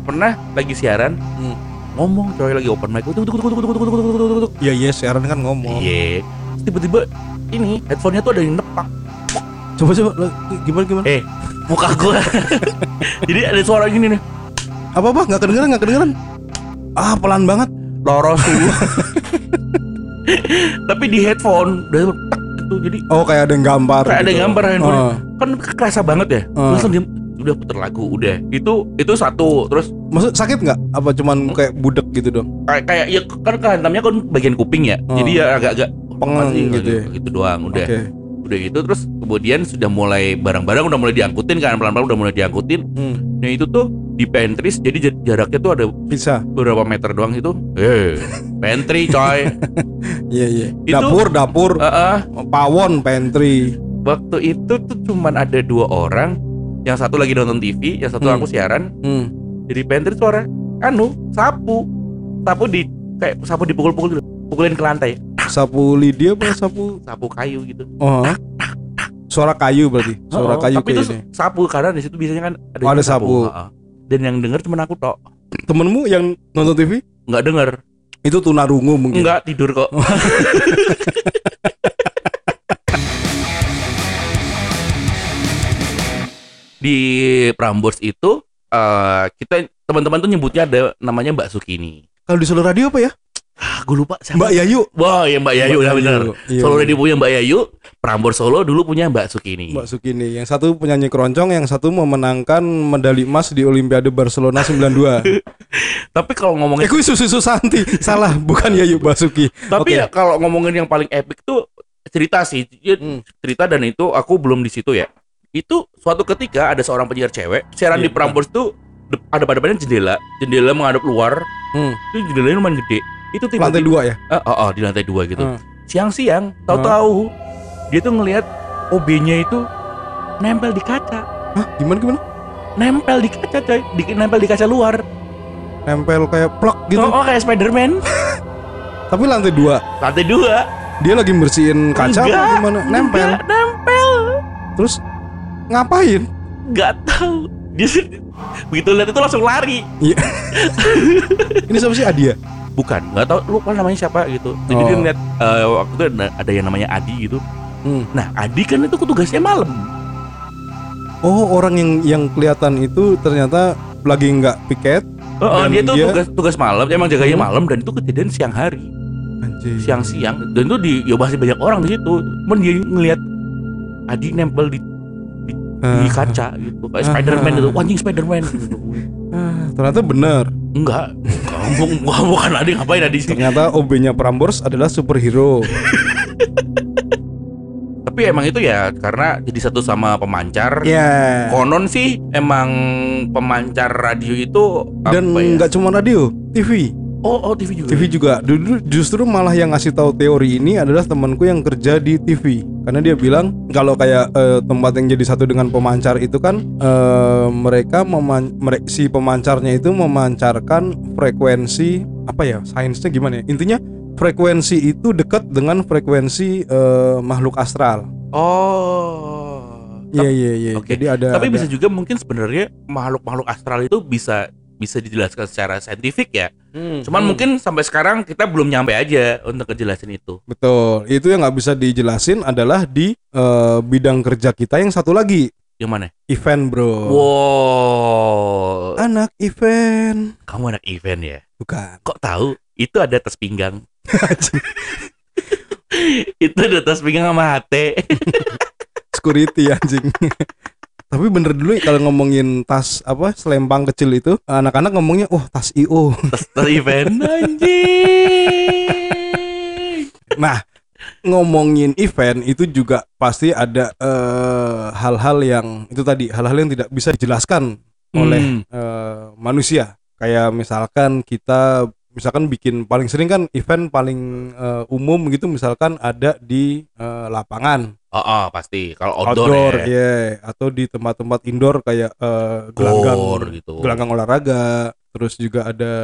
pernah lagi siaran hmm. ngomong coy lagi open mic tuk tuk tuk tuk tuk tuk tuk tuk ya ya siaran kan ngomong. Iya. Tiba-tiba ini headphonenya tuh ada yang nepak. Coba coba gimana gimana? Eh muka gue [laughs] jadi ada suara gini nih. Apa apa? Nggak kedengeran nggak kedengeran? Ah pelan banget. Loros [laughs] tuh. Tapi di headphone udah tek gitu. Jadi oh kayak ada yang gambar kayak ada gitu. yang gambar handphone. Oh. Kan kerasa banget ya. Ah. Langsung dia udah puter lagu udah. Itu itu satu. Terus maksud sakit nggak apa cuman kayak budek gitu dong kayak kayak ya kan kehantamnya kan bagian kuping ya. Oh. Jadi ya agak-agak Pengen Masih, gitu ya? gitu doang udah. oke Udah gitu terus kemudian sudah mulai barang-barang udah mulai diangkutin kan pelan-pelan udah mulai diangkutin. hmm. Nah itu tuh di pantry jadi jar- jaraknya tuh ada bisa beberapa meter doang itu. Eh, pantry coy. [laughs] iya iya dapur dapur Heeh. pawon pantry waktu itu tuh cuman ada dua orang. Yang satu lagi nonton TV, yang satu Hmm. aku siaran. hmm. Jadi pantry suara anu sapu, sapu di kayak sapu dipukul-pukul gitu. pukulin ke lantai, sapu lidi apa sapu sapu kayu gitu. oh suara kayu berarti. Suara Oh, kayu tapi itu ini. sapu karena di situ biasanya kan ada, Oh, ada yang sapu. Heeh. Dan yang denger cuma aku tok. Temenmu yang nonton TV Nggak denger. itu tunarungu mungkin. Enggak tidur kok. [laughs] di Prambors itu eh kita teman-teman tuh nyebutnya ada namanya Mbak Sukini. Kalau di Solo Radio apa ya? Ah, gue lupa siapa. Mbak Yayu. Wah, ya Mbak Yayu, ya benar. Iya, Solo iya. Radio punya Mbak Yayu, Prambors Solo dulu punya Mbak Sukini. Mbak Sukini. Yang satu penyanyi keroncong, yang satu memenangkan medali emas di Olimpiade Barcelona 92. [laughs] Tapi kalau eh, ngomongin kuwi Susi Susanti. Salah, bukan Yayu Basuki. tapi Oke. ya kalau ngomongin yang paling epic tuh cerita sih. Ya, Hmm. Cerita dan itu aku belum di situ ya. Itu suatu ketika ada seorang penyiar cewek siaran Iya, di Prambors tuh de- ada pada depannya jendela, jendela menghadap luar. Hmm. Itu jendelanya lumayan gede. Itu Lantai tiba-tiba dua ya? Ah, oh, oh, di lantai dua gitu. Hmm. Siang-siang, tahu-tahu dia tuh ngelihat OB-nya itu nempel di kaca. Hah? Gimana gimana? Nempel di kaca, coy. Di, nempel di kaca luar. Nempel kayak plak gitu. Oh, oh, kayak Spiderman. [laughs] Tapi lantai dua. lantai dua. Dia lagi bersihin kaca Enggak, apa gimana? Nempel. Enggak, nempel. Terus ngapain? Nggak tahu. Dia begitu lihat itu langsung lari. Iya. [laughs] Ini siapa sih Adia? Bukan, nggak tahu lupa namanya siapa gitu. Jadi Oh. dia ngeliat eh, waktu itu ada, ada yang namanya Adi gitu. Hmm. Nah, Adi kan itu tugasnya malam. Oh, orang yang yang kelihatan itu ternyata lagi nggak piket. Oh, oh, dia tuh dia- tugas tugas malam, emang jaganya Hmm. malam dan itu kejadian siang hari. Siang-siang dan itu di ya masih banyak orang di situ cuman dia ngelihat Adi nempel di, di Ah, kaca gitu kayak Ah, Spiderman ah. gitu anjing Spiderman gitu. [laughs] ah, ternyata benar. enggak kamu bukan, bukan Adi ngapain Adi sih Ternyata OB-nya Prambors adalah superhero. tapi emang itu ya karena jadi satu sama pemancar Ya. konon sih emang pemancar radio itu Dan ya? nggak cuma radio, TV. Oh oh TV juga TV juga. Dulu justru malah yang ngasih tahu teori ini adalah temanku yang kerja di TV. Karena dia bilang kalau kayak eh, tempat yang jadi satu dengan pemancar itu kan eh, mereka meman mere- si pemancarnya itu memancarkan frekuensi apa ya? Sainsnya gimana ya? Intinya frekuensi itu dekat dengan frekuensi eh, makhluk astral. oh Iya iya iya. Jadi ada tapi ada- bisa juga mungkin sebenarnya makhluk-makhluk astral itu bisa bisa dijelaskan secara saintifik ya Hmm, Cuman hmm. mungkin sampai sekarang kita belum nyampe aja untuk ngejelasin itu. betul. Itu yang nggak bisa dijelasin adalah di eh, bidang kerja kita yang satu lagi Yang mana? event bro. Wow. Anak event. Kamu anak event ya? Bukan. Kok tahu? Itu ada tas pinggang. [laughs] itu ada tas pinggang sama HT. [laughs] Security anjing. [laughs] Tapi bener dulu kalau ngomongin tas apa selempang kecil itu anak-anak ngomongnya wah tas IO. tas, tas event [laughs] anjing. Nah ngomongin event itu juga pasti ada eh, hal-hal yang itu tadi hal-hal yang tidak bisa dijelaskan oleh Hmm. eh, manusia. Kayak misalkan kita misalkan bikin paling sering kan event paling eh, umum gitu misalkan ada di eh, lapangan Oh, oh, pasti. Kalau outdoor, ya. iya. atau di tempat-tempat indoor kayak eh, gelanggang Gor gitu. gelanggang olahraga terus juga ada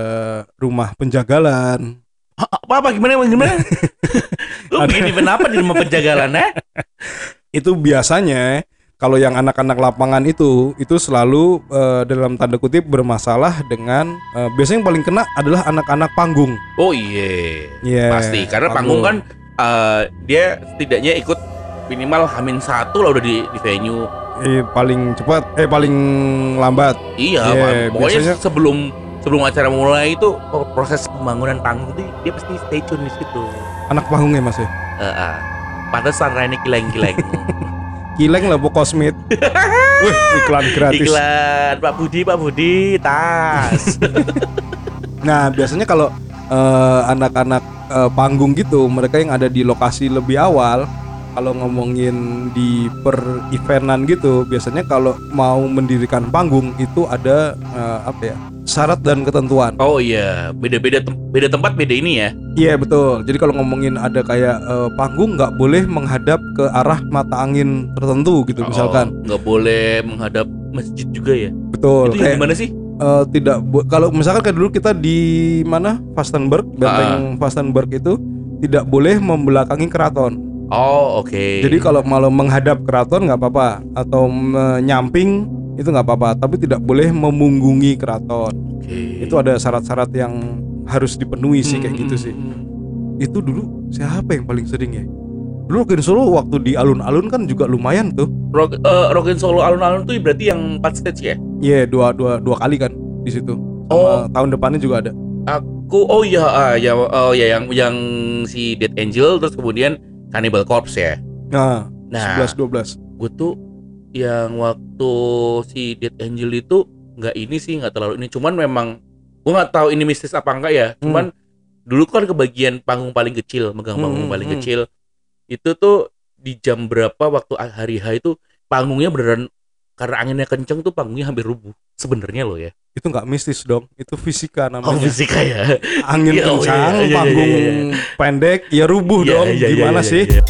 rumah penjagalan Apa apa gimana gimana? [laughs] Lu bikin event apa di rumah penjagalan eh? [laughs] itu biasanya kalau yang anak-anak lapangan itu itu selalu eh, dalam tanda kutip bermasalah dengan eh, biasanya yang paling kena adalah anak-anak panggung Oh iya. Iya, Pasti karena panggung kan eh, dia setidaknya ikut minimal hamin satu lah udah di, di venue. eh, paling cepat eh paling lambat Iya, Pak. pokoknya biasanya- sebelum sebelum acara mulai itu oh, proses pembangunan panggung itu dia pasti stay tune di situ. anak panggungnya mas ya Eh, ah. Pantesan Raine kileng-kileng. [laughs] kileng lah pokok smith [laughs] Wih, iklan gratis Iklan Pak Budi, Pak Budi, tas. [laughs] Nah, biasanya kalau eh, anak-anak eh, panggung gitu, mereka yang ada di lokasi lebih awal, kalau ngomongin di per eventan gitu, biasanya kalau mau mendirikan panggung itu ada eh, apa ya? syarat dan ketentuan. oh iya, beda-beda tem- beda tempat beda ini ya. Iya, betul. Jadi kalau ngomongin ada kayak eh, panggung nggak boleh menghadap ke arah mata angin tertentu gitu misalkan. Oh, nggak boleh menghadap masjid juga ya. Betul. itu Kayak, gimana sih? eh, tidak kalau misalkan kayak dulu kita di mana Vastenburg, benteng Vastenburg itu tidak boleh membelakangi keraton. Oh, oke. Jadi kalau malah menghadap keraton nggak apa-apa atau menyamping itu nggak apa-apa, tapi tidak boleh memunggungi keraton. Oke. Itu ada syarat-syarat yang harus dipenuhi sih kayak gitu sih. Hmm. Itu dulu siapa yang paling sering ya? Dulu Rokin Solo waktu di alun-alun kan juga lumayan tuh. Rock, eh, Rockin Solo alun-alun tuh berarti yang 4 stage ya? Iya dua dua dua kali kan di situ. Sama Oh. tahun depannya juga ada. Aku oh iya ah, ya oh ya yang yang si Dead Angel terus kemudian Cannibal Corpse ya. Nah, Nah, 11 12. gue tuh yang waktu si Dead Angel itu nggak ini sih nggak terlalu ini cuman memang gue nggak tahu ini mistis apa enggak ya cuman dulu kan kebagian panggung paling kecil megang panggung Hmm, paling hmm. kecil itu tuh di jam berapa waktu hari H itu panggungnya beneran karena anginnya kenceng tuh panggungnya hampir rubuh sebenarnya loh ya Itu nggak mistis dong, itu fisika oh namanya. fisika ya Angin oh, kencang, iya, iya, iya, panggung iya, pendek, ya rubuh Iya, dong. iya, iya, Gimana iya, sih? iya.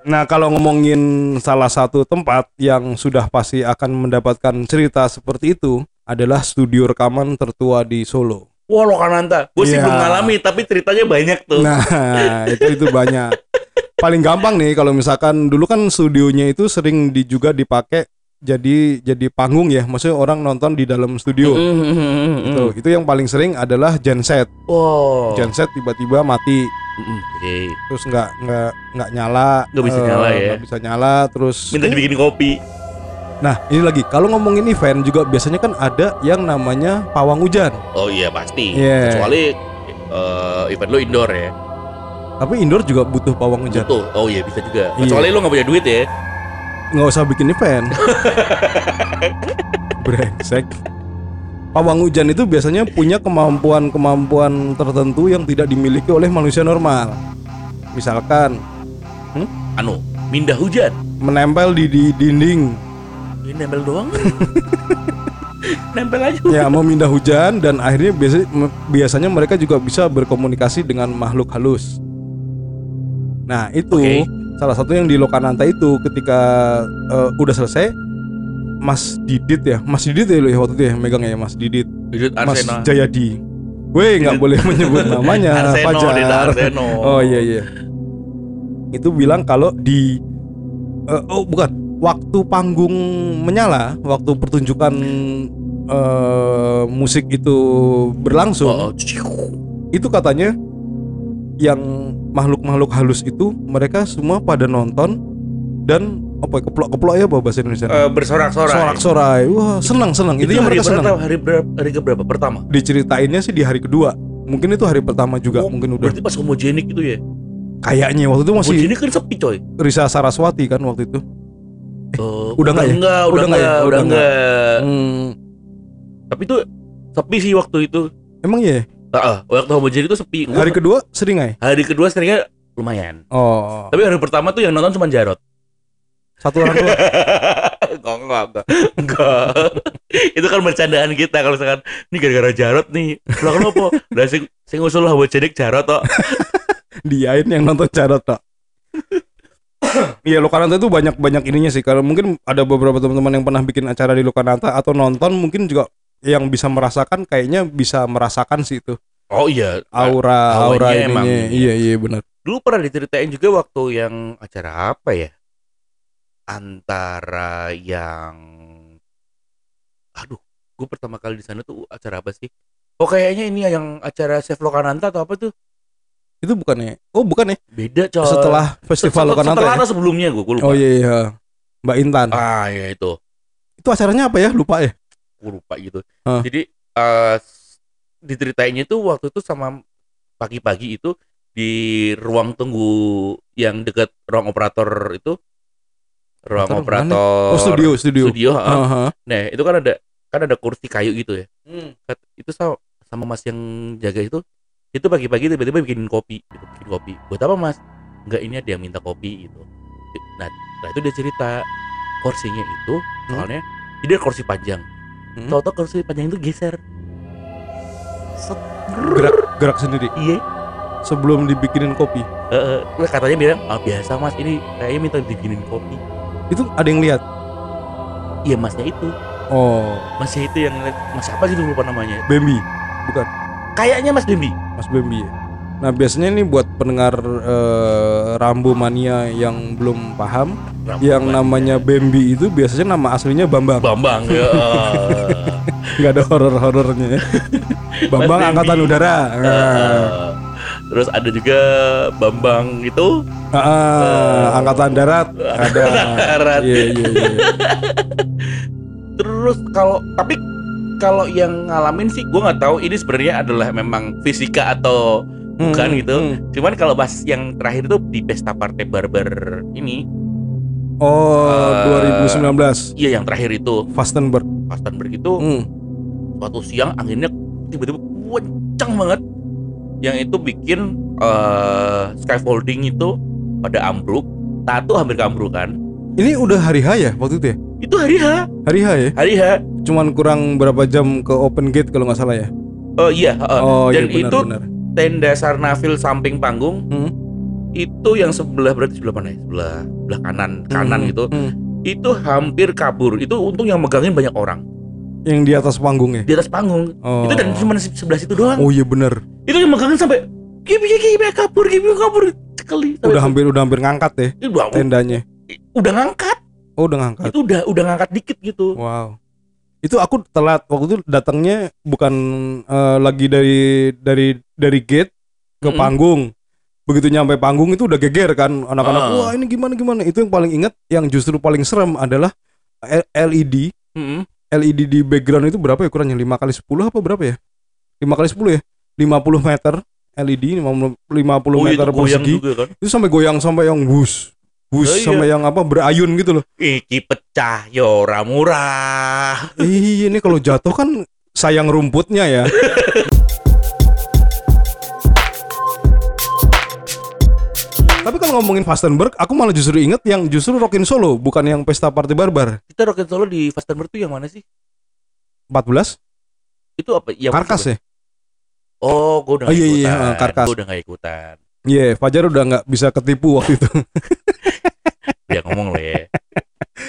Nah, kalau ngomongin salah satu tempat yang sudah pasti akan mendapatkan cerita seperti itu adalah studio rekaman tertua di Solo. Wah Lokananta, gue sih belum ngalami tapi ceritanya banyak tuh. Nah, itu itu banyak. [laughs] Paling gampang nih kalau misalkan dulu kan studionya itu sering di, juga dipakai jadi jadi panggung ya, maksudnya orang nonton di dalam studio. Mm-mm. Itu itu yang paling sering adalah genset. Wow. Genset tiba-tiba mati. Oke. terus nggak nggak nggak nyala, Nggak bisa eh, nyala ya. nggak bisa nyala, terus Minta dibikin kopi. Nah, ini lagi kalau ngomongin event juga biasanya kan ada yang namanya pawang hujan. Oh iya pasti. Iya. Kecuali eh, event lo indoor ya. Tapi indoor juga butuh pawang hujan. Betul. Oh iya bisa juga. Iya. Kecuali lo nggak punya duit ya. Nggak usah bikin event. [laughs] Brengsek. Pawang hujan itu biasanya punya kemampuan-kemampuan tertentu yang tidak dimiliki oleh manusia normal. Misalkan Anu, mindah hujan. menempel di, di dinding, Ini nempel doang. [laughs] nempel aja. ya memindah hujan dan akhirnya biasa, biasanya mereka juga bisa berkomunikasi dengan makhluk halus. Nah itu Oke. salah satu yang di Lokananta itu ketika eh, udah selesai, Mas Didit ya, Mas Didit ya lo ya waktu itu ya megangnya ya Mas Didit, Mas Arsena. Jayadi. Weh nggak Didit. boleh menyebut [laughs] namanya Arseno. Dita Arseno. Oh iya iya. Itu bilang kalau di eh, oh bukan waktu panggung menyala, waktu pertunjukan eh, musik itu berlangsung, Oh, oh. itu katanya yang makhluk-makhluk halus itu mereka semua pada nonton dan apa ya, keplok-keplok ya bahasa Indonesia? Eh, bersorak-sorai. Sorak-sorai. Wah, senang-senang. Itu Intinya hari mereka senang. Hari berapa? Hari keberapa? Pertama. Diceritainnya sih di hari kedua. Mungkin itu hari pertama juga, Oh, mungkin udah. Berarti pas homogenik itu ya. Kayaknya waktu itu masih Homogenik kan sepi coy. Risa Saraswati kan waktu itu. Eh, udah nggak ya? enggak, udah Udah nggak ya? enggak, Udah udah nggak. enggak. Hmm, Tapi itu sepi sih waktu itu. emang iya. Heeh, waktu homogenik itu sepi. Gua- Hari kedua sering nggak ya? hari kedua seringnya lumayan. Oh, Tapi hari pertama tuh yang nonton cuma Jarot. satu orang tua. [laughs] enggak, enggak, enggak. Enggak. itu kan bercandaan kita kalau misalkan ini gara-gara Jarot nih. Lah kenapa? Lah sing sing usul homogenik Jarot kok. Diain yang nonton Jarot tak. [coughs] Iya Lokananta itu banyak banyak ininya sih. Kalau mungkin ada beberapa teman-teman yang pernah bikin acara di Lokananta atau nonton mungkin juga yang bisa merasakan kayaknya bisa merasakan sih itu Oh iya, aura Awalnya aura emang ininya. ini ya. Iya iya benar. dulu pernah diceritain juga waktu yang acara apa ya antara yang aduh gue pertama kali di sana tuh acara apa sih oh kayaknya ini yang acara Chef Lokananta atau apa tuh Itu bukannya? Oh bukan ya? beda coy Setelah festival Setelah- Lokananta setelah ya? sebelumnya gue lupa Oh iya iya. Mbak Intan. ah ya itu Itu acaranya apa ya? Lupa ya? Gue lupa gitu Hah. jadi eh diceritainnya tuh waktu itu sama pagi-pagi itu di ruang tunggu yang dekat ruang operator itu ruang Operator mana? operator Oh studio studio. studio ha. Aha. Nah, itu kan ada kan ada kursi kayu gitu ya. Hmm. Itu sama, sama Mas yang jaga itu itu pagi-pagi tiba-tiba bikinin kopi, gitu, bikin kopi. Buat apa, Mas? Enggak ini ada yang minta kopi gitu. Nah, nah itu dia cerita kursinya itu Hmm. soalnya jadi ada kursi panjang. Hmm. Tahu-tahu kursi panjang itu geser. Set. Gerak gerak sendiri Iya. sebelum dibikinin kopi. Heeh. Terus katanya bilang, "Ah, biasa, Mas. Ini kayaknya minta dibikinin kopi." Itu ada yang lihat. Iya, Masnya itu. Oh, Masnya itu yang ngeliat- Mas apa sih lupa namanya. Bambi. Bukan. Kayaknya Mas Bimbi. Mas Bambi ya. Nah biasanya ini buat pendengar eh, Rambo Mania yang belum paham, Rambo yang Mania. namanya Bambi itu biasanya nama aslinya Bambang. Bambang ya. [laughs] Nggak ada horor-horornya. ya. [laughs] Bambang. Angkatan Udara. Nah, Eh, Terus ada juga Bambang itu ah, Angkatan Darat ada. [laughs] Darat. Iya iya iya. terus kalau tapi kalau yang ngalamin sih gue nggak tahu ini sebenarnya adalah memang fisika atau bukan Hmm, gitu. hmm. Cuman kalau bahas yang terakhir itu di pesta partai barbar ini, Oh, Eh, 2019 iya yang terakhir itu Fastenberg. Fastenberg itu Hmm. suatu siang anginnya tiba-tiba kencang banget yang itu bikin eh, scaffolding itu pada ambruk tato hampir ambruk kan Ini udah hari H ya waktu itu ya? itu hari H Hari H ya? hari H Cuman kurang berapa jam ke open gate kalau nggak salah ya? oh iya. Oh iya dan benar itu benar. Tenda Sarnafil samping panggung Hmm. itu yang sebelah berarti sebelah mana ya sebelah sebelah kanan kanan Hmm, gitu hmm. itu hampir kabur itu untung yang megangin banyak orang Yang di atas panggung ya? di atas panggung Oh. itu dan cuma se- sebelah situ doang Oh iya benar. itu yang megangin sampai gibi gibi kabur gibi kabur sekali Udah hampir udah hampir ngangkat ya udah, tendanya. udah ngangkat Oh udah ngangkat. itu udah udah ngangkat dikit gitu Wow. Itu aku telat waktu itu datangnya bukan eh, lagi dari dari dari gate ke Mm-mm. panggung. Begitu nyampe panggung itu udah geger kan anak-anak. Ah. Wah ini gimana gimana. Itu yang paling inget yang justru paling serem adalah L- LED Mm-mm. LED di background itu berapa ya kurangnya 5 kali 10 apa berapa ya 5 kali 10 ya 50 meter LED 50, 50 Oh, meter itu persegi juga kan itu sampai goyang sampai yang bus bus Lah iya. sampai yang apa berayun gitu loh. Iki pecah yo ora murah. Ih, ini kalau jatuh kan sayang rumputnya ya. [laughs] Tapi kalau ngomongin Fastenberg aku malah justru inget yang justru Rockin Solo bukan yang pesta party barbar. Kita roket solo di Fastenberg tuh yang mana sih? 14 itu apa? Yang karkas ya? Oh gue udah Oh, iya, iya, ikutan. iya, karkas. gue udah gak ikutan Iya, Fajar udah nggak bisa ketipu waktu itu. [laughs] dia ngomong lah ya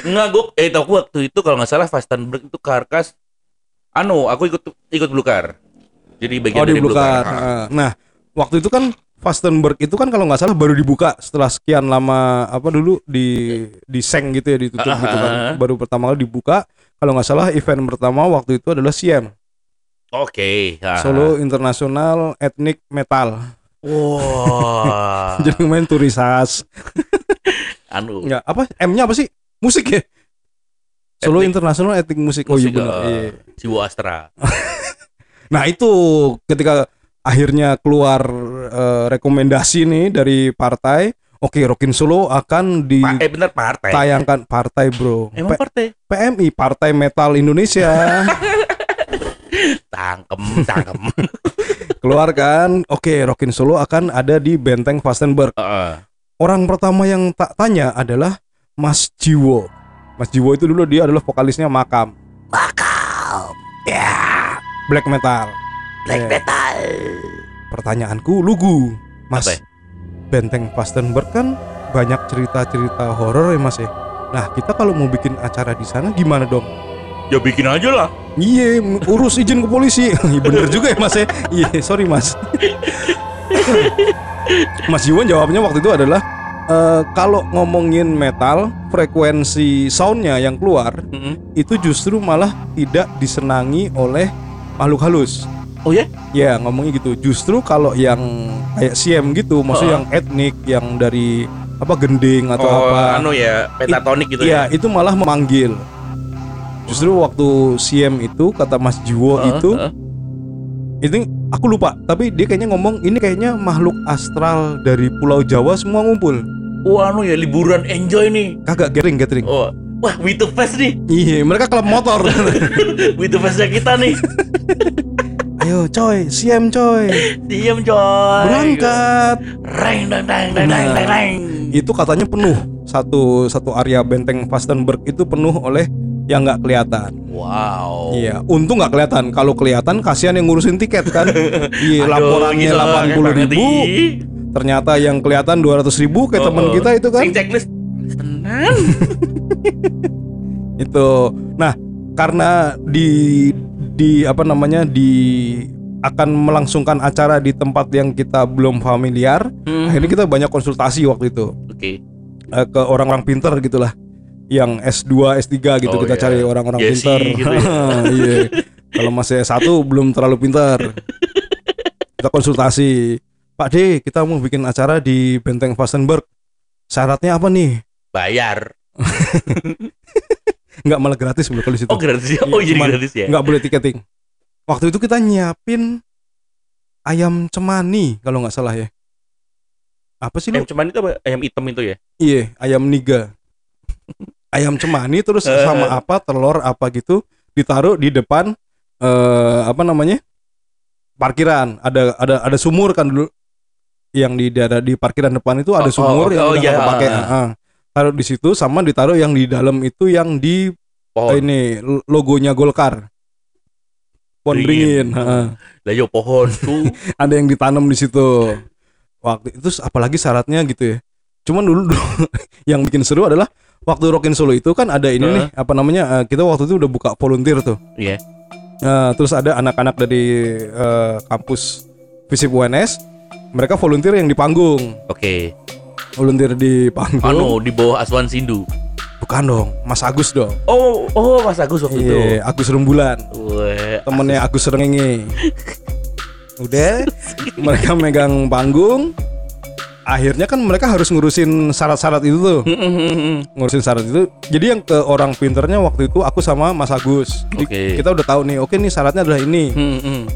Enggak, gue eh tau gua waktu itu kalau nggak salah Fastenberg itu karkas anu aku ikut ikut Blukar jadi bagian oh di dari Blukar. Ah. Nah, waktu itu kan Fastenberg itu kan kalau nggak salah baru dibuka setelah sekian lama apa dulu di di seng gitu ya ditutup Ah, gitu kan. Baru pertama kali dibuka. Kalau nggak salah event pertama waktu itu adalah SIEM, oke ah. Solo International Ethnic Metal. Wah [laughs] Jadi main turisas. [laughs] anu Enggak, apa? M-nya apa sih? Musik ya? Solo Ethnic- International Ethnic Musik. Oh iya benar. eh, Iya. Jiwa Astra [laughs] Nah itu ketika akhirnya keluar eh, rekomendasi nih dari partai, oke Rockin Solo akan Pa- eh bener partai ditayangkan partai bro, emang P- partai PMI Partai Metal Indonesia tangkem tangkem keluar kan, oke Rockin Solo akan ada di Benteng Fastenberg. Heeh. Orang pertama yang tak tanya adalah Mas Jiwo. Mas Jiwo itu dulu dia adalah vokalisnya Makam, Bakal ya black metal. black Eh. metal Pertanyaanku lugu, Mas. Apa ya? Benteng Fastenberg kan banyak cerita-cerita horor ya Mas ya. Nah kita kalau mau bikin acara di sana gimana dong? Ya bikin aja lah Iya, urus izin ke polisi. Bener juga ya Mas ya. Iya, sorry Mas. Mas Jiwon jawabnya waktu itu adalah eh, kalau ngomongin metal, frekuensi soundnya yang keluar Mm-mm. itu justru malah tidak disenangi oleh makhluk halus. oh ya Ya ngomongnya gitu. Justru kalau yang kayak CM gitu, maksudnya Oh. yang etnik, yang dari apa gending atau oh apa, anu ya pentatonik gitu ya ya itu malah memanggil. Justru waktu CM itu kata Mas Jiwo Heeh, itu heeh. itu aku lupa, tapi dia kayaknya ngomong ini kayaknya makhluk astral dari Pulau Jawa semua ngumpul. Wah anu ya liburan enjoy nih. Kagak gathering gathering. Oh, wah with the fest nih, Iya, mereka klub motor. [laughs] with the festnya kita nih. [laughs] Ayo coy, CM coy, Diem coy. berangkat. Reng deng deng deng deng deng. Itu katanya penuh satu satu area benteng Fastenberg itu penuh oleh yang nggak kelihatan. Wow. Iya, untung nggak kelihatan. Kalau kelihatan kasihan yang ngurusin tiket kan. [laughs] Iya, laporannya gitu, delapan puluh ribu. Ternyata yang kelihatan dua ratus ribu kayak Oh, teman oh. kita itu kan. Sing checklist. Tenan. [laughs] Itu. Nah, karena di di apa namanya di akan melangsungkan acara di tempat yang kita belum familiar. Hmm. Akhirnya kita banyak konsultasi waktu itu Oke. eh, ke orang-orang pinter gitulah. Yang S2, S3 gitu Oh, kita iya. cari orang-orang pinter. gitu ya. [laughs] Iya. Kalau masih S1 belum terlalu pinter. Kita konsultasi. Pak D, kita mau bikin acara di Benteng Vastenburg. Syaratnya apa nih? Bayar. [laughs] Nggak malah gratis belum kalau situ. Oh gratis ya? Oh jadi Cuman gratis ya? nggak boleh tiketing. Waktu itu kita nyiapin ayam cemani kalau nggak salah ya. Apa sih lu? Ayam cuman itu apa? Ayam hitam itu ya? Iya, ayam niga. Ayam cemani terus Eh. sama apa telur apa gitu ditaruh di depan eh apa namanya? parkiran. Ada ada ada sumur kan dulu yang di daerah di parkiran depan itu ada Oh, oh, sumur oke. yang Oh, iya. nggak kepake. Heeh. Taruh di situ sama ditaruh yang di dalam itu yang di Pohon. ini logonya Golkar. Pohon Beringin. Lah yo pohon tuh. [laughs] ada yang ditanam di situ. Waktu itu apalagi syaratnya gitu ya. Cuman dulu, dulu [laughs] yang bikin seru adalah waktu Rockin Solo itu kan ada ini Heeh. nih apa namanya eh, kita waktu itu udah buka volunteer tuh. Iya. Eh, terus ada anak-anak dari eh, kampus Visip UNS mereka volunteer yang di panggung. Oke. Volunteer di panggung. Anu di bawah Aswan Sindu. Bukan dong, Mas Agus dong. Oh, oh Mas Agus waktu itu. Iya, Agus Rembulan. Weh, Temennya Agus Rengenge. [laughs] Udah, mereka megang panggung. Akhirnya kan mereka harus ngurusin syarat-syarat itu tuh. ngurusin syarat itu. Jadi yang ke orang pinternya waktu itu aku sama Mas Agus. Oke. Kita udah tahu nih, oke nih syaratnya adalah ini.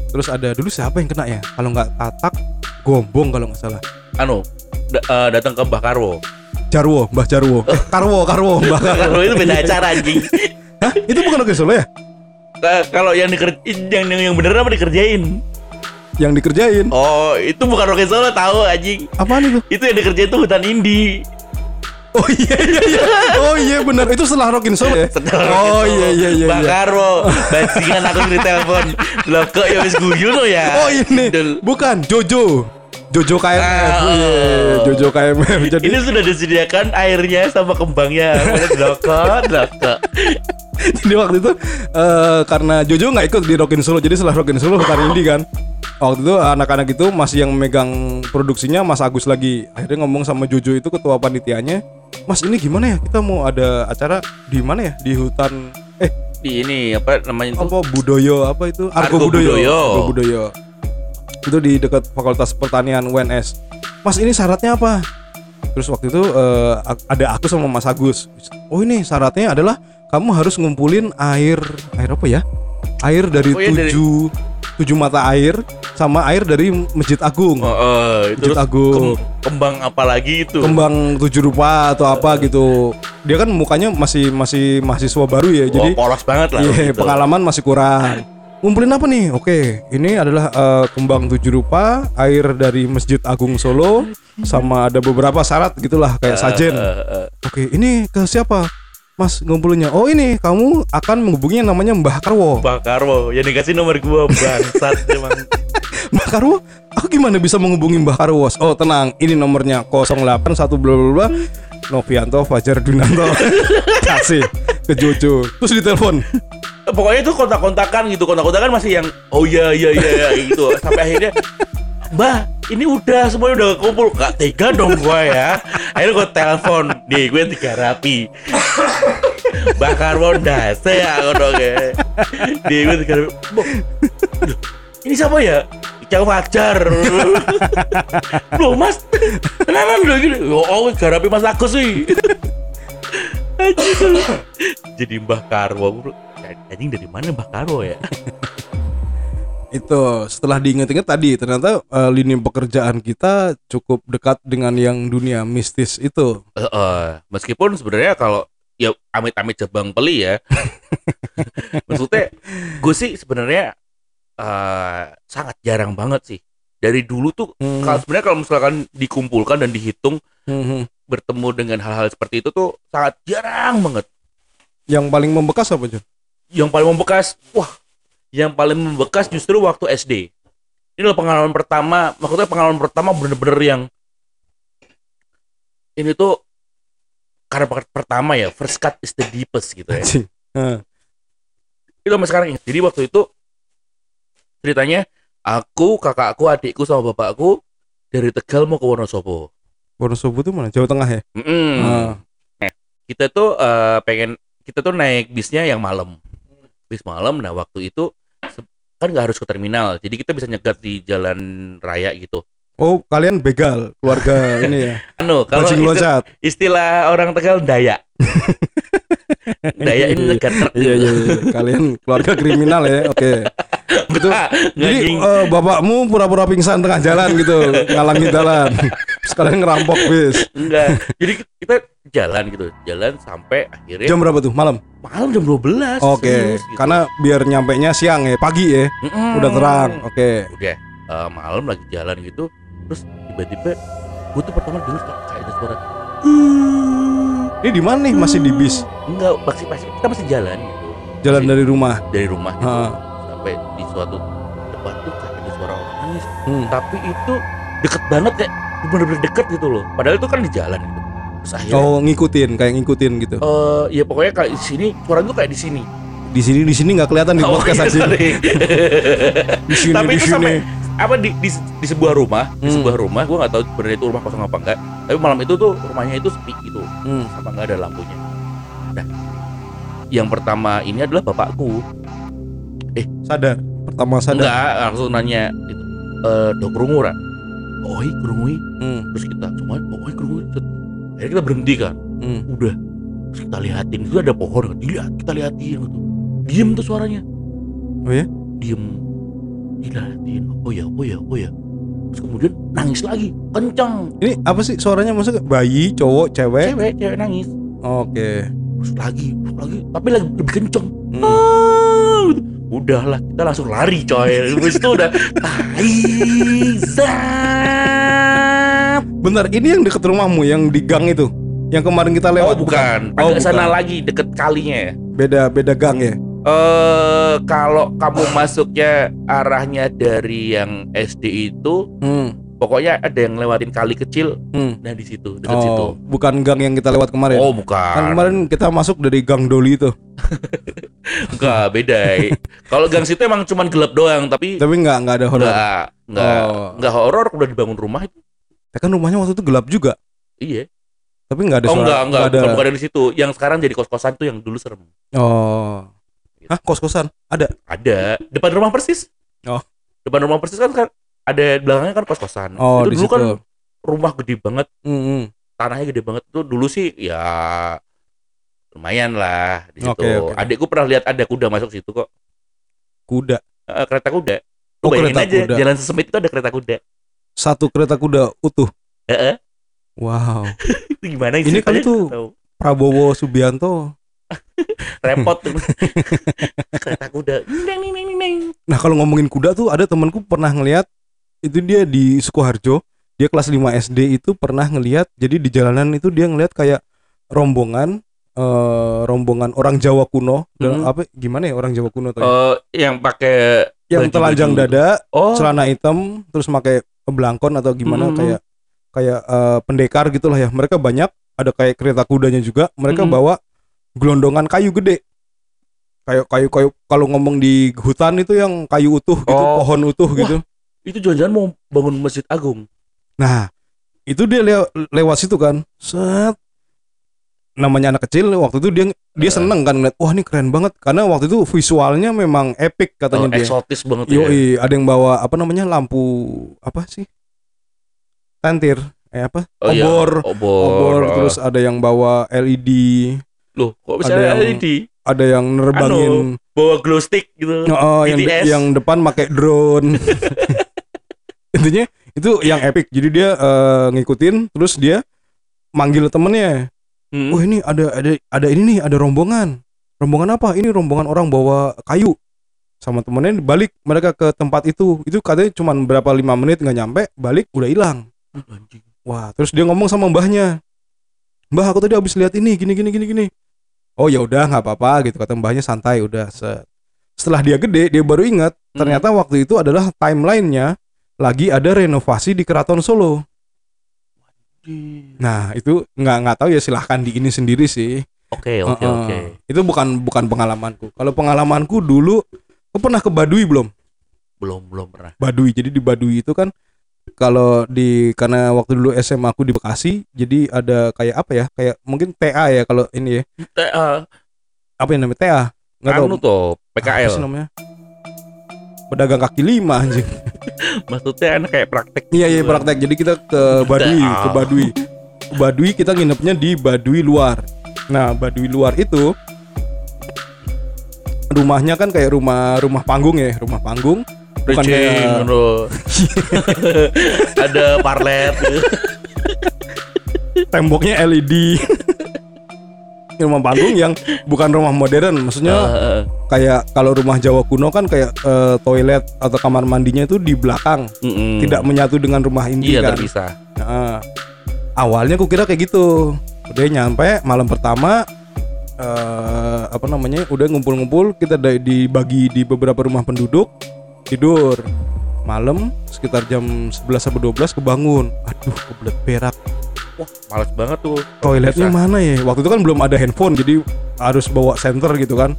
Terus ada dulu siapa yang kena ya? Kalau nggak Tatak, Gombong kalau nggak salah. Anu da- eh, datang ke Mbah Karwo. Jarwo, Mbah Jarwo. Eh, Karwo, Karwo, [laughs] Mbah Karwo. Karwo itu beda acara anjing. Hah? Itu bukan Oke Solo ya? Kalau yang dikerjain yang yang, yang bener apa dikerjain? Yang dikerjain. Oh, itu bukan Rocky Solo tahu anjing. Apaan itu? Itu yang dikerjain tuh hutan indie. Oh iya iya iya. Oh iya benar. Itu setelah Rockin Solo ya? Setelah Oh iya iya iya. Iya. Karwo, bajingan aku di telepon. Loh kok ya wis guyu lo ya. Oh ini. Bukan Jojo. Jojo KMF. Ah, Iya, oh. Jojo KMF. [laughs] Jadi Ini sudah disediakan airnya sama kembangnya. Lokot, lokot. Jadi waktu itu eh, karena Jojo nggak ikut di Rockin Solo, jadi setelah Rockin Solo hutan indie kan. Waktu itu anak-anak itu masih yang megang produksinya Mas Agus lagi. Akhirnya ngomong sama Jojo itu ketua panitianya, Mas ini gimana ya? Kita mau ada acara di mana ya? Di hutan eh Di ini apa namanya itu? apa Budoyo apa itu? Argo Budoyo. Budoyo. Argo Budoyo. Itu di dekat Fakultas Pertanian UNS. Mas ini syaratnya apa? Terus waktu itu ak- ada aku sama Mas Agus. Oh ini syaratnya adalah kamu harus ngumpulin air air apa ya? Air dari Oh, iya, dari- tujuh tujuh mata air sama air dari Masjid Agung. Oh, oh, itu Masjid Agung. kem- kembang apa lagi itu? Kembang tujuh rupa atau apa gitu. Dia kan mukanya masih masih mahasiswa baru ya. Jadi Jadi polos banget lah. Iya, gitu. pengalaman masih kurang. Ngumpulin apa nih? Oke, ini adalah eh, kembang tujuh rupa, air dari Masjid Agung Solo, sama ada beberapa syarat gitulah kayak sajen. Eh, eh, eh. Oke, ini ke siapa? Mas ngumpulinnya. Oh ini kamu akan menghubungi yang namanya Mbah Karwo. Mbak Karwo, yang dikasih nomor gua bangsat [laughs] emang. Mbah Karwo? Aku gimana bisa menghubungi Mbah Karwo? Oh tenang, ini nomornya 081 bla bla bla. Novianto Fajar Dunanto. [laughs] Kasih ke Jojo. Terus ditelepon. Pokoknya itu kontak-kontakan gitu, kontak-kontakan masih yang oh iya iya iya iya, gitu. Sampai akhirnya Mbak, ini udah semuanya udah kumpul. Gak tega dong gua ya. Akhirnya gua telepon, nih gue tiga rapi. Mbak Karwo dase ya ngono. Nih gue tiga rapi. "Mbak, loh, Ini siapa ya? Cang Fajar. [laughs] Loh mas, kenapa udah gini? Oh, tiga rapi mas Agus sih. Anjing. Jadi Mbah Karwo. Anjing dari mana Mbah Karwo ya? itu setelah diingat-ingat tadi ternyata eh, lini pekerjaan kita cukup dekat dengan yang dunia mistis itu Eh, eh, meskipun sebenarnya kalau ya amit-amit jabang peli ya. [laughs] Maksudnya gue sih sebenarnya eh, sangat jarang banget sih. Dari dulu tuh Hmm. kalau sebenarnya kalau misalkan dikumpulkan dan dihitung Mhm. bertemu dengan hal-hal seperti itu tuh sangat jarang banget. yang paling membekas apa Jun? Yang paling membekas, wah, yang paling membekas justru waktu SD. Ini adalah pengalaman pertama, maksudnya pengalaman pertama bener-bener yang ini tuh karena per- pertama ya, first cut is the deepest gitu ya. Heeh. itu sampai sekarang ingat. Jadi waktu itu ceritanya Aku, kakakku, adikku sama bapakku dari Tegal mau ke Wonosobo. Wonosobo tuh mana? Jawa Tengah ya? Mm-mm. Ah. Kita tuh eh, pengen kita tuh naik bisnya yang malam. Bis malam. Nah waktu itu kan nggak harus ke terminal, jadi kita bisa nyegat di jalan raya gitu. Oh, kalian begal keluarga [laughs] ini ya. Anu, kalau Bajing isti- loncat. istilah orang Tegal Dayak. [laughs] Dayak ini nyegat truk. Iya, iya, iya. Kalian keluarga kriminal ya. Oke. Itu [laughs] jadi Ngajing. eh, bapakmu pura-pura pingsan tengah jalan gitu, ngalangin jalan. [laughs] Sekalian ngerampok bis. Enggak. Jadi kita jalan gitu, jalan sampai akhirnya Jam berapa tuh? Malam. malam jam 12. Oke. serius gitu. Karena biar nyampe nya siang ya, pagi ya. Mm-mm. Udah terang. Oke. Udah eh, malam lagi jalan gitu, terus tiba-tiba gue tuh pertama dengar kayak ada suara Ini di mana nih? Masih di bis. enggak masih masih kita masih jalan gitu Jalan Masih dari rumah. dari rumah gitu Ha. sampai di suatu tempat tuh kayak ada suara orang nangis Hmm. tapi itu deket banget kayak bener-bener deket gitu loh padahal itu kan di jalan gitu terus akhirnya Oh, ngikutin, kayak ngikutin gitu. eh ya pokoknya kayak di sini suara itu kayak di sini Di sini di sini nggak kelihatan di Oh, podcast iya, aja. Di sini tapi di itu sini. sampai apa di, di di sebuah rumah di Hmm. sebuah rumah gue nggak tahu sebenarnya itu rumah kosong apa enggak tapi malam itu tuh rumahnya itu sepi gitu Hmm. sama nggak ada lampunya nah yang pertama ini adalah bapakku Sadar. Pertama sadar. enggak langsung nanya gitu e, dok kerungu Ra?" oi kerungu Hmm. terus kita semua oi kerungu Set. akhirnya kita berhenti kan Hmm. udah terus kita liatin itu ada pohon dilihat kita liatin gitu diem tuh suaranya Oh ya? diem diliatin oh ya oh ya oh ya terus kemudian nangis lagi kencang Ini apa sih suaranya maksudnya bayi, cowok, cewek? cewek cewek nangis Oke. terus lagi terus lagi tapi lagi lebih kencang Hmm. ah, gitu. udahlah kita langsung lari coy terus itu udah tai zap Bentar, ini yang deket rumahmu yang di gang itu. Yang kemarin kita oh lewat bukan Oh, agak sana bukan. lagi deket kalinya ya Beda beda gang ya. Eh kalau kamu masuknya arahnya dari yang SD itu Hmm. pokoknya ada yang lewatin kali kecil Hmm. nah di situ dekat situ Oh, bukan gang yang kita lewat kemarin. oh Kan bukan kemarin kita masuk dari gang Doli itu. [laughs] enggak beda kalau gang situ emang cuman gelap doang tapi Tapi nggak nggak ada horor. enggak enggak Oh. enggak horor udah dibangun rumah itu Ya kan rumahnya waktu itu gelap juga. iya Tapi nggak ada oh suara. enggak enggak nggak ada. bukan, bukan dari situ yang sekarang jadi kos kosan tuh yang dulu serem Oh. Hah, kos-kosan? Ada. ada depan rumah persis Oh. depan rumah persis kan kan ada belakangnya kan kos kosan Oh, itu dulu situ. kan rumah gede banget Hmm, hmm. tanahnya gede banget tuh dulu sih ya lumayan lah di situ. Oke, oke. Adikku pernah lihat ada kuda masuk situ kok. Kuda. Eh, kereta kuda. Oh, bayangin kereta aja kuda. jalan sesempit itu ada kereta kuda. Satu kereta kuda utuh. Heeh. Wow. [laughs] Itu gimana sih? Ini kan tuh-. Prabowo Subianto. [laughs] repot tuh. [laughs] kereta kuda. Neng, neng, neng, neng. Nah, kalau ngomongin kuda tuh ada temanku pernah ngelihat itu dia di Sukoharjo, dia kelas 5 SD itu pernah ngelihat jadi di jalanan itu dia ngelihat kayak rombongan eh rombongan orang Jawa kuno dan Hmm. apa gimana ya orang Jawa kuno tuh ya? Eh, yang pakai yang telanjang itu. dada, oh celana hitam, terus pakai belangkon atau gimana Hmm. kayak kayak eh, pendekar gitulah ya. Mereka banyak, ada kayak kereta kudanya juga. Mereka Hmm. bawa gelondongan kayu gede. Kayak kayu kayu kalau ngomong di hutan itu yang kayu utuh gitu, Oh. pohon utuh Wah. gitu. itu jangan-jangan mau bangun masjid agung. Nah, itu dia lew- lewat situ kan. Set. Namanya anak kecil waktu itu dia dia Eh. seneng kan ngeliat, wah ini keren banget karena waktu itu visualnya memang epic Oh, katanya dia. eksotis banget ya. Yoi, ada yang bawa apa namanya lampu apa sih? Tentir, eh apa? Oh, iya. obor, Obor. obor, oh. terus ada yang bawa LED, loh, kok bisa ada yang- LED? ada yang nerbangin Bawa glow stick gitu. Oh, yang BTS. yang depan pakai drone. [laughs] Intinya itu yang epic. Jadi dia eh, ngikutin terus dia manggil temennya. Hmm. Oh, ini ada ada ada ini nih, ada rombongan. Rombongan apa? Ini rombongan orang bawa kayu. Sama temennya balik mereka ke tempat itu. Itu katanya cuma berapa lima menit nggak nyampe, balik udah hilang. Wah, terus dia ngomong sama mbahnya. Mbah, aku tadi habis lihat ini, gini gini gini gini. Oh ya udah nggak apa-apa gitu kata mbahnya santai udah. set. Setelah dia gede, dia baru ingat Hmm. ternyata waktu itu adalah timelinenya lagi ada renovasi di Keraton Solo. Nah itu nggak nggak tahu ya silahkan di ini sendiri sih. Oke, oke, oke. Itu bukan bukan pengalamanku. Kalau pengalamanku dulu, kau pernah ke Baduy belum? belum belum pernah Baduy. Jadi di Baduy itu kan kalau di karena waktu dulu SMA aku di Bekasi, jadi ada kayak apa ya? Kayak mungkin TA ya kalau ini ya. TA Apa yang namanya TA? Enggak tahu. anu tuh Apa sih PKL namanya? Pedagang kaki lima anjing. [laughs] maksudnya kan kayak praktek Iya iya gitu praktek. Jadi kita ke Baduy, Ah. ke Baduy. Ke Baduy kita nginepnya di Baduy luar. Nah, Baduy luar itu rumahnya kan kayak rumah rumah panggung ya, rumah panggung. Bukan anu. [laughs] ada parlet temboknya LED. rumah panggung yang bukan rumah modern, maksudnya Heeh. kayak kalau rumah Jawa kuno kan kayak eh, toilet atau kamar mandinya itu di belakang, Mm-mm. tidak menyatu dengan rumah inti iya kan. terpisah Nah, awalnya aku kira kayak gitu. Udah nyampe malam pertama eh apa namanya? Udah ngumpul-ngumpul, kita dibagi di beberapa rumah penduduk tidur. Malam sekitar jam 11 sampai 12 kebangun. Aduh, kebelet berak. wah males banget tuh Toiletnya Bisa. mana ya? Waktu itu kan belum ada handphone, jadi harus bawa senter gitu kan.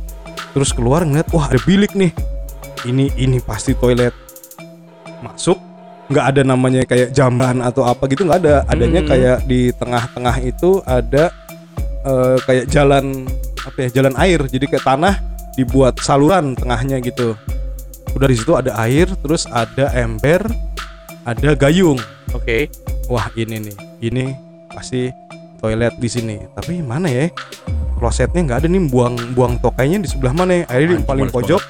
Terus keluar ngeliat, wah ada bilik nih. Ini ini pasti toilet. Masuk, nggak ada namanya kayak jamban atau apa gitu nggak ada. Adanya Hmm. kayak di tengah-tengah itu ada eh, kayak jalan apa ya? Jalan air. Jadi kayak tanah dibuat saluran tengahnya gitu. Udah di situ ada air, terus ada ember, ada gayung. Oke. Wah ini nih. Ini pasti toilet di sini. Tapi mana ya? Klosetnya nggak ada nih. Buang buang tokainya di sebelah mana ya? Akhirnya di paling pojok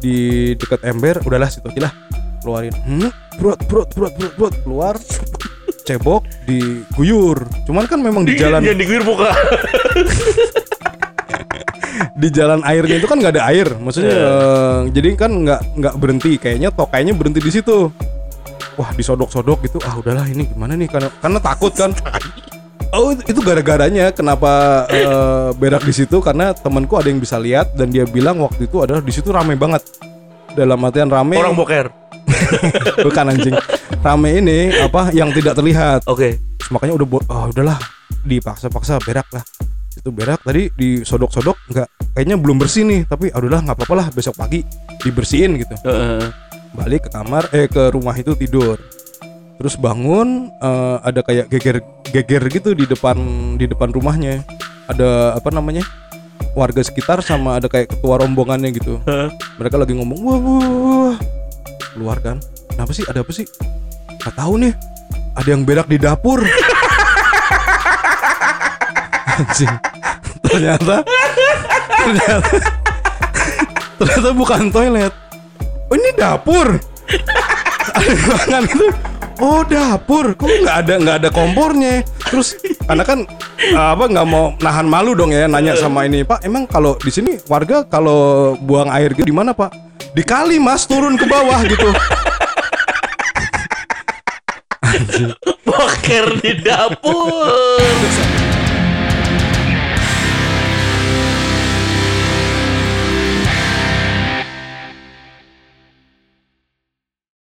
di dekat ember udahlah situ aja lah. Keluarin. Hmm, brot brot brot brot brot. Keluar cebok diguyur. Cuman kan memang di jalan yang diguyur buka [laughs] di jalan airnya itu kan nggak ada air. Maksudnya Iya. eh, jadi kan nggak nggak berhenti. Kayaknya tokainya berhenti di situ. Wah disodok-sodok gitu. Ah udahlah ini gimana nih? Karena karena takut kan. [laughs] Oh itu- gara-garanya kenapa eh, berak di situ? Karena temanku ada yang bisa lihat dan dia bilang waktu itu adalah di situ ramai banget. Dalam artian rame. Orang boker. [laughs] Bukan anjing. Rame ini apa yang tidak terlihat. Oke. Terus makanya udah oh, udahlah. Dipaksa-paksa berak lah itu berak tadi disodok-sodok nggak kayaknya belum bersih nih tapi ah, udahlah nggak apa-apa lah besok pagi dibersihin gitu. Heeh. balik ke kamar eh ke rumah itu tidur. Terus bangun eh, ada kayak geger geger gitu di depan di depan rumahnya. Ada apa namanya warga sekitar sama ada kayak ketua rombongannya gitu. Heeh. mereka lagi ngomong wah wah, wah. keluar kan. Kenapa sih? Ada apa sih? Nggak tahu nih. Ada yang berak di dapur [laughs] anjing. Ternyata ternyata ternyata bukan toilet. Oh ini dapur. Ada ruangan itu. Oh dapur. Kok nggak ada nggak ada kompornya? Terus karena kan apa nggak mau nahan malu dong ya nanya sama ini pak emang kalau di sini warga kalau buang air gitu di mana pak? Di kali mas turun ke bawah gitu. Boker di dapur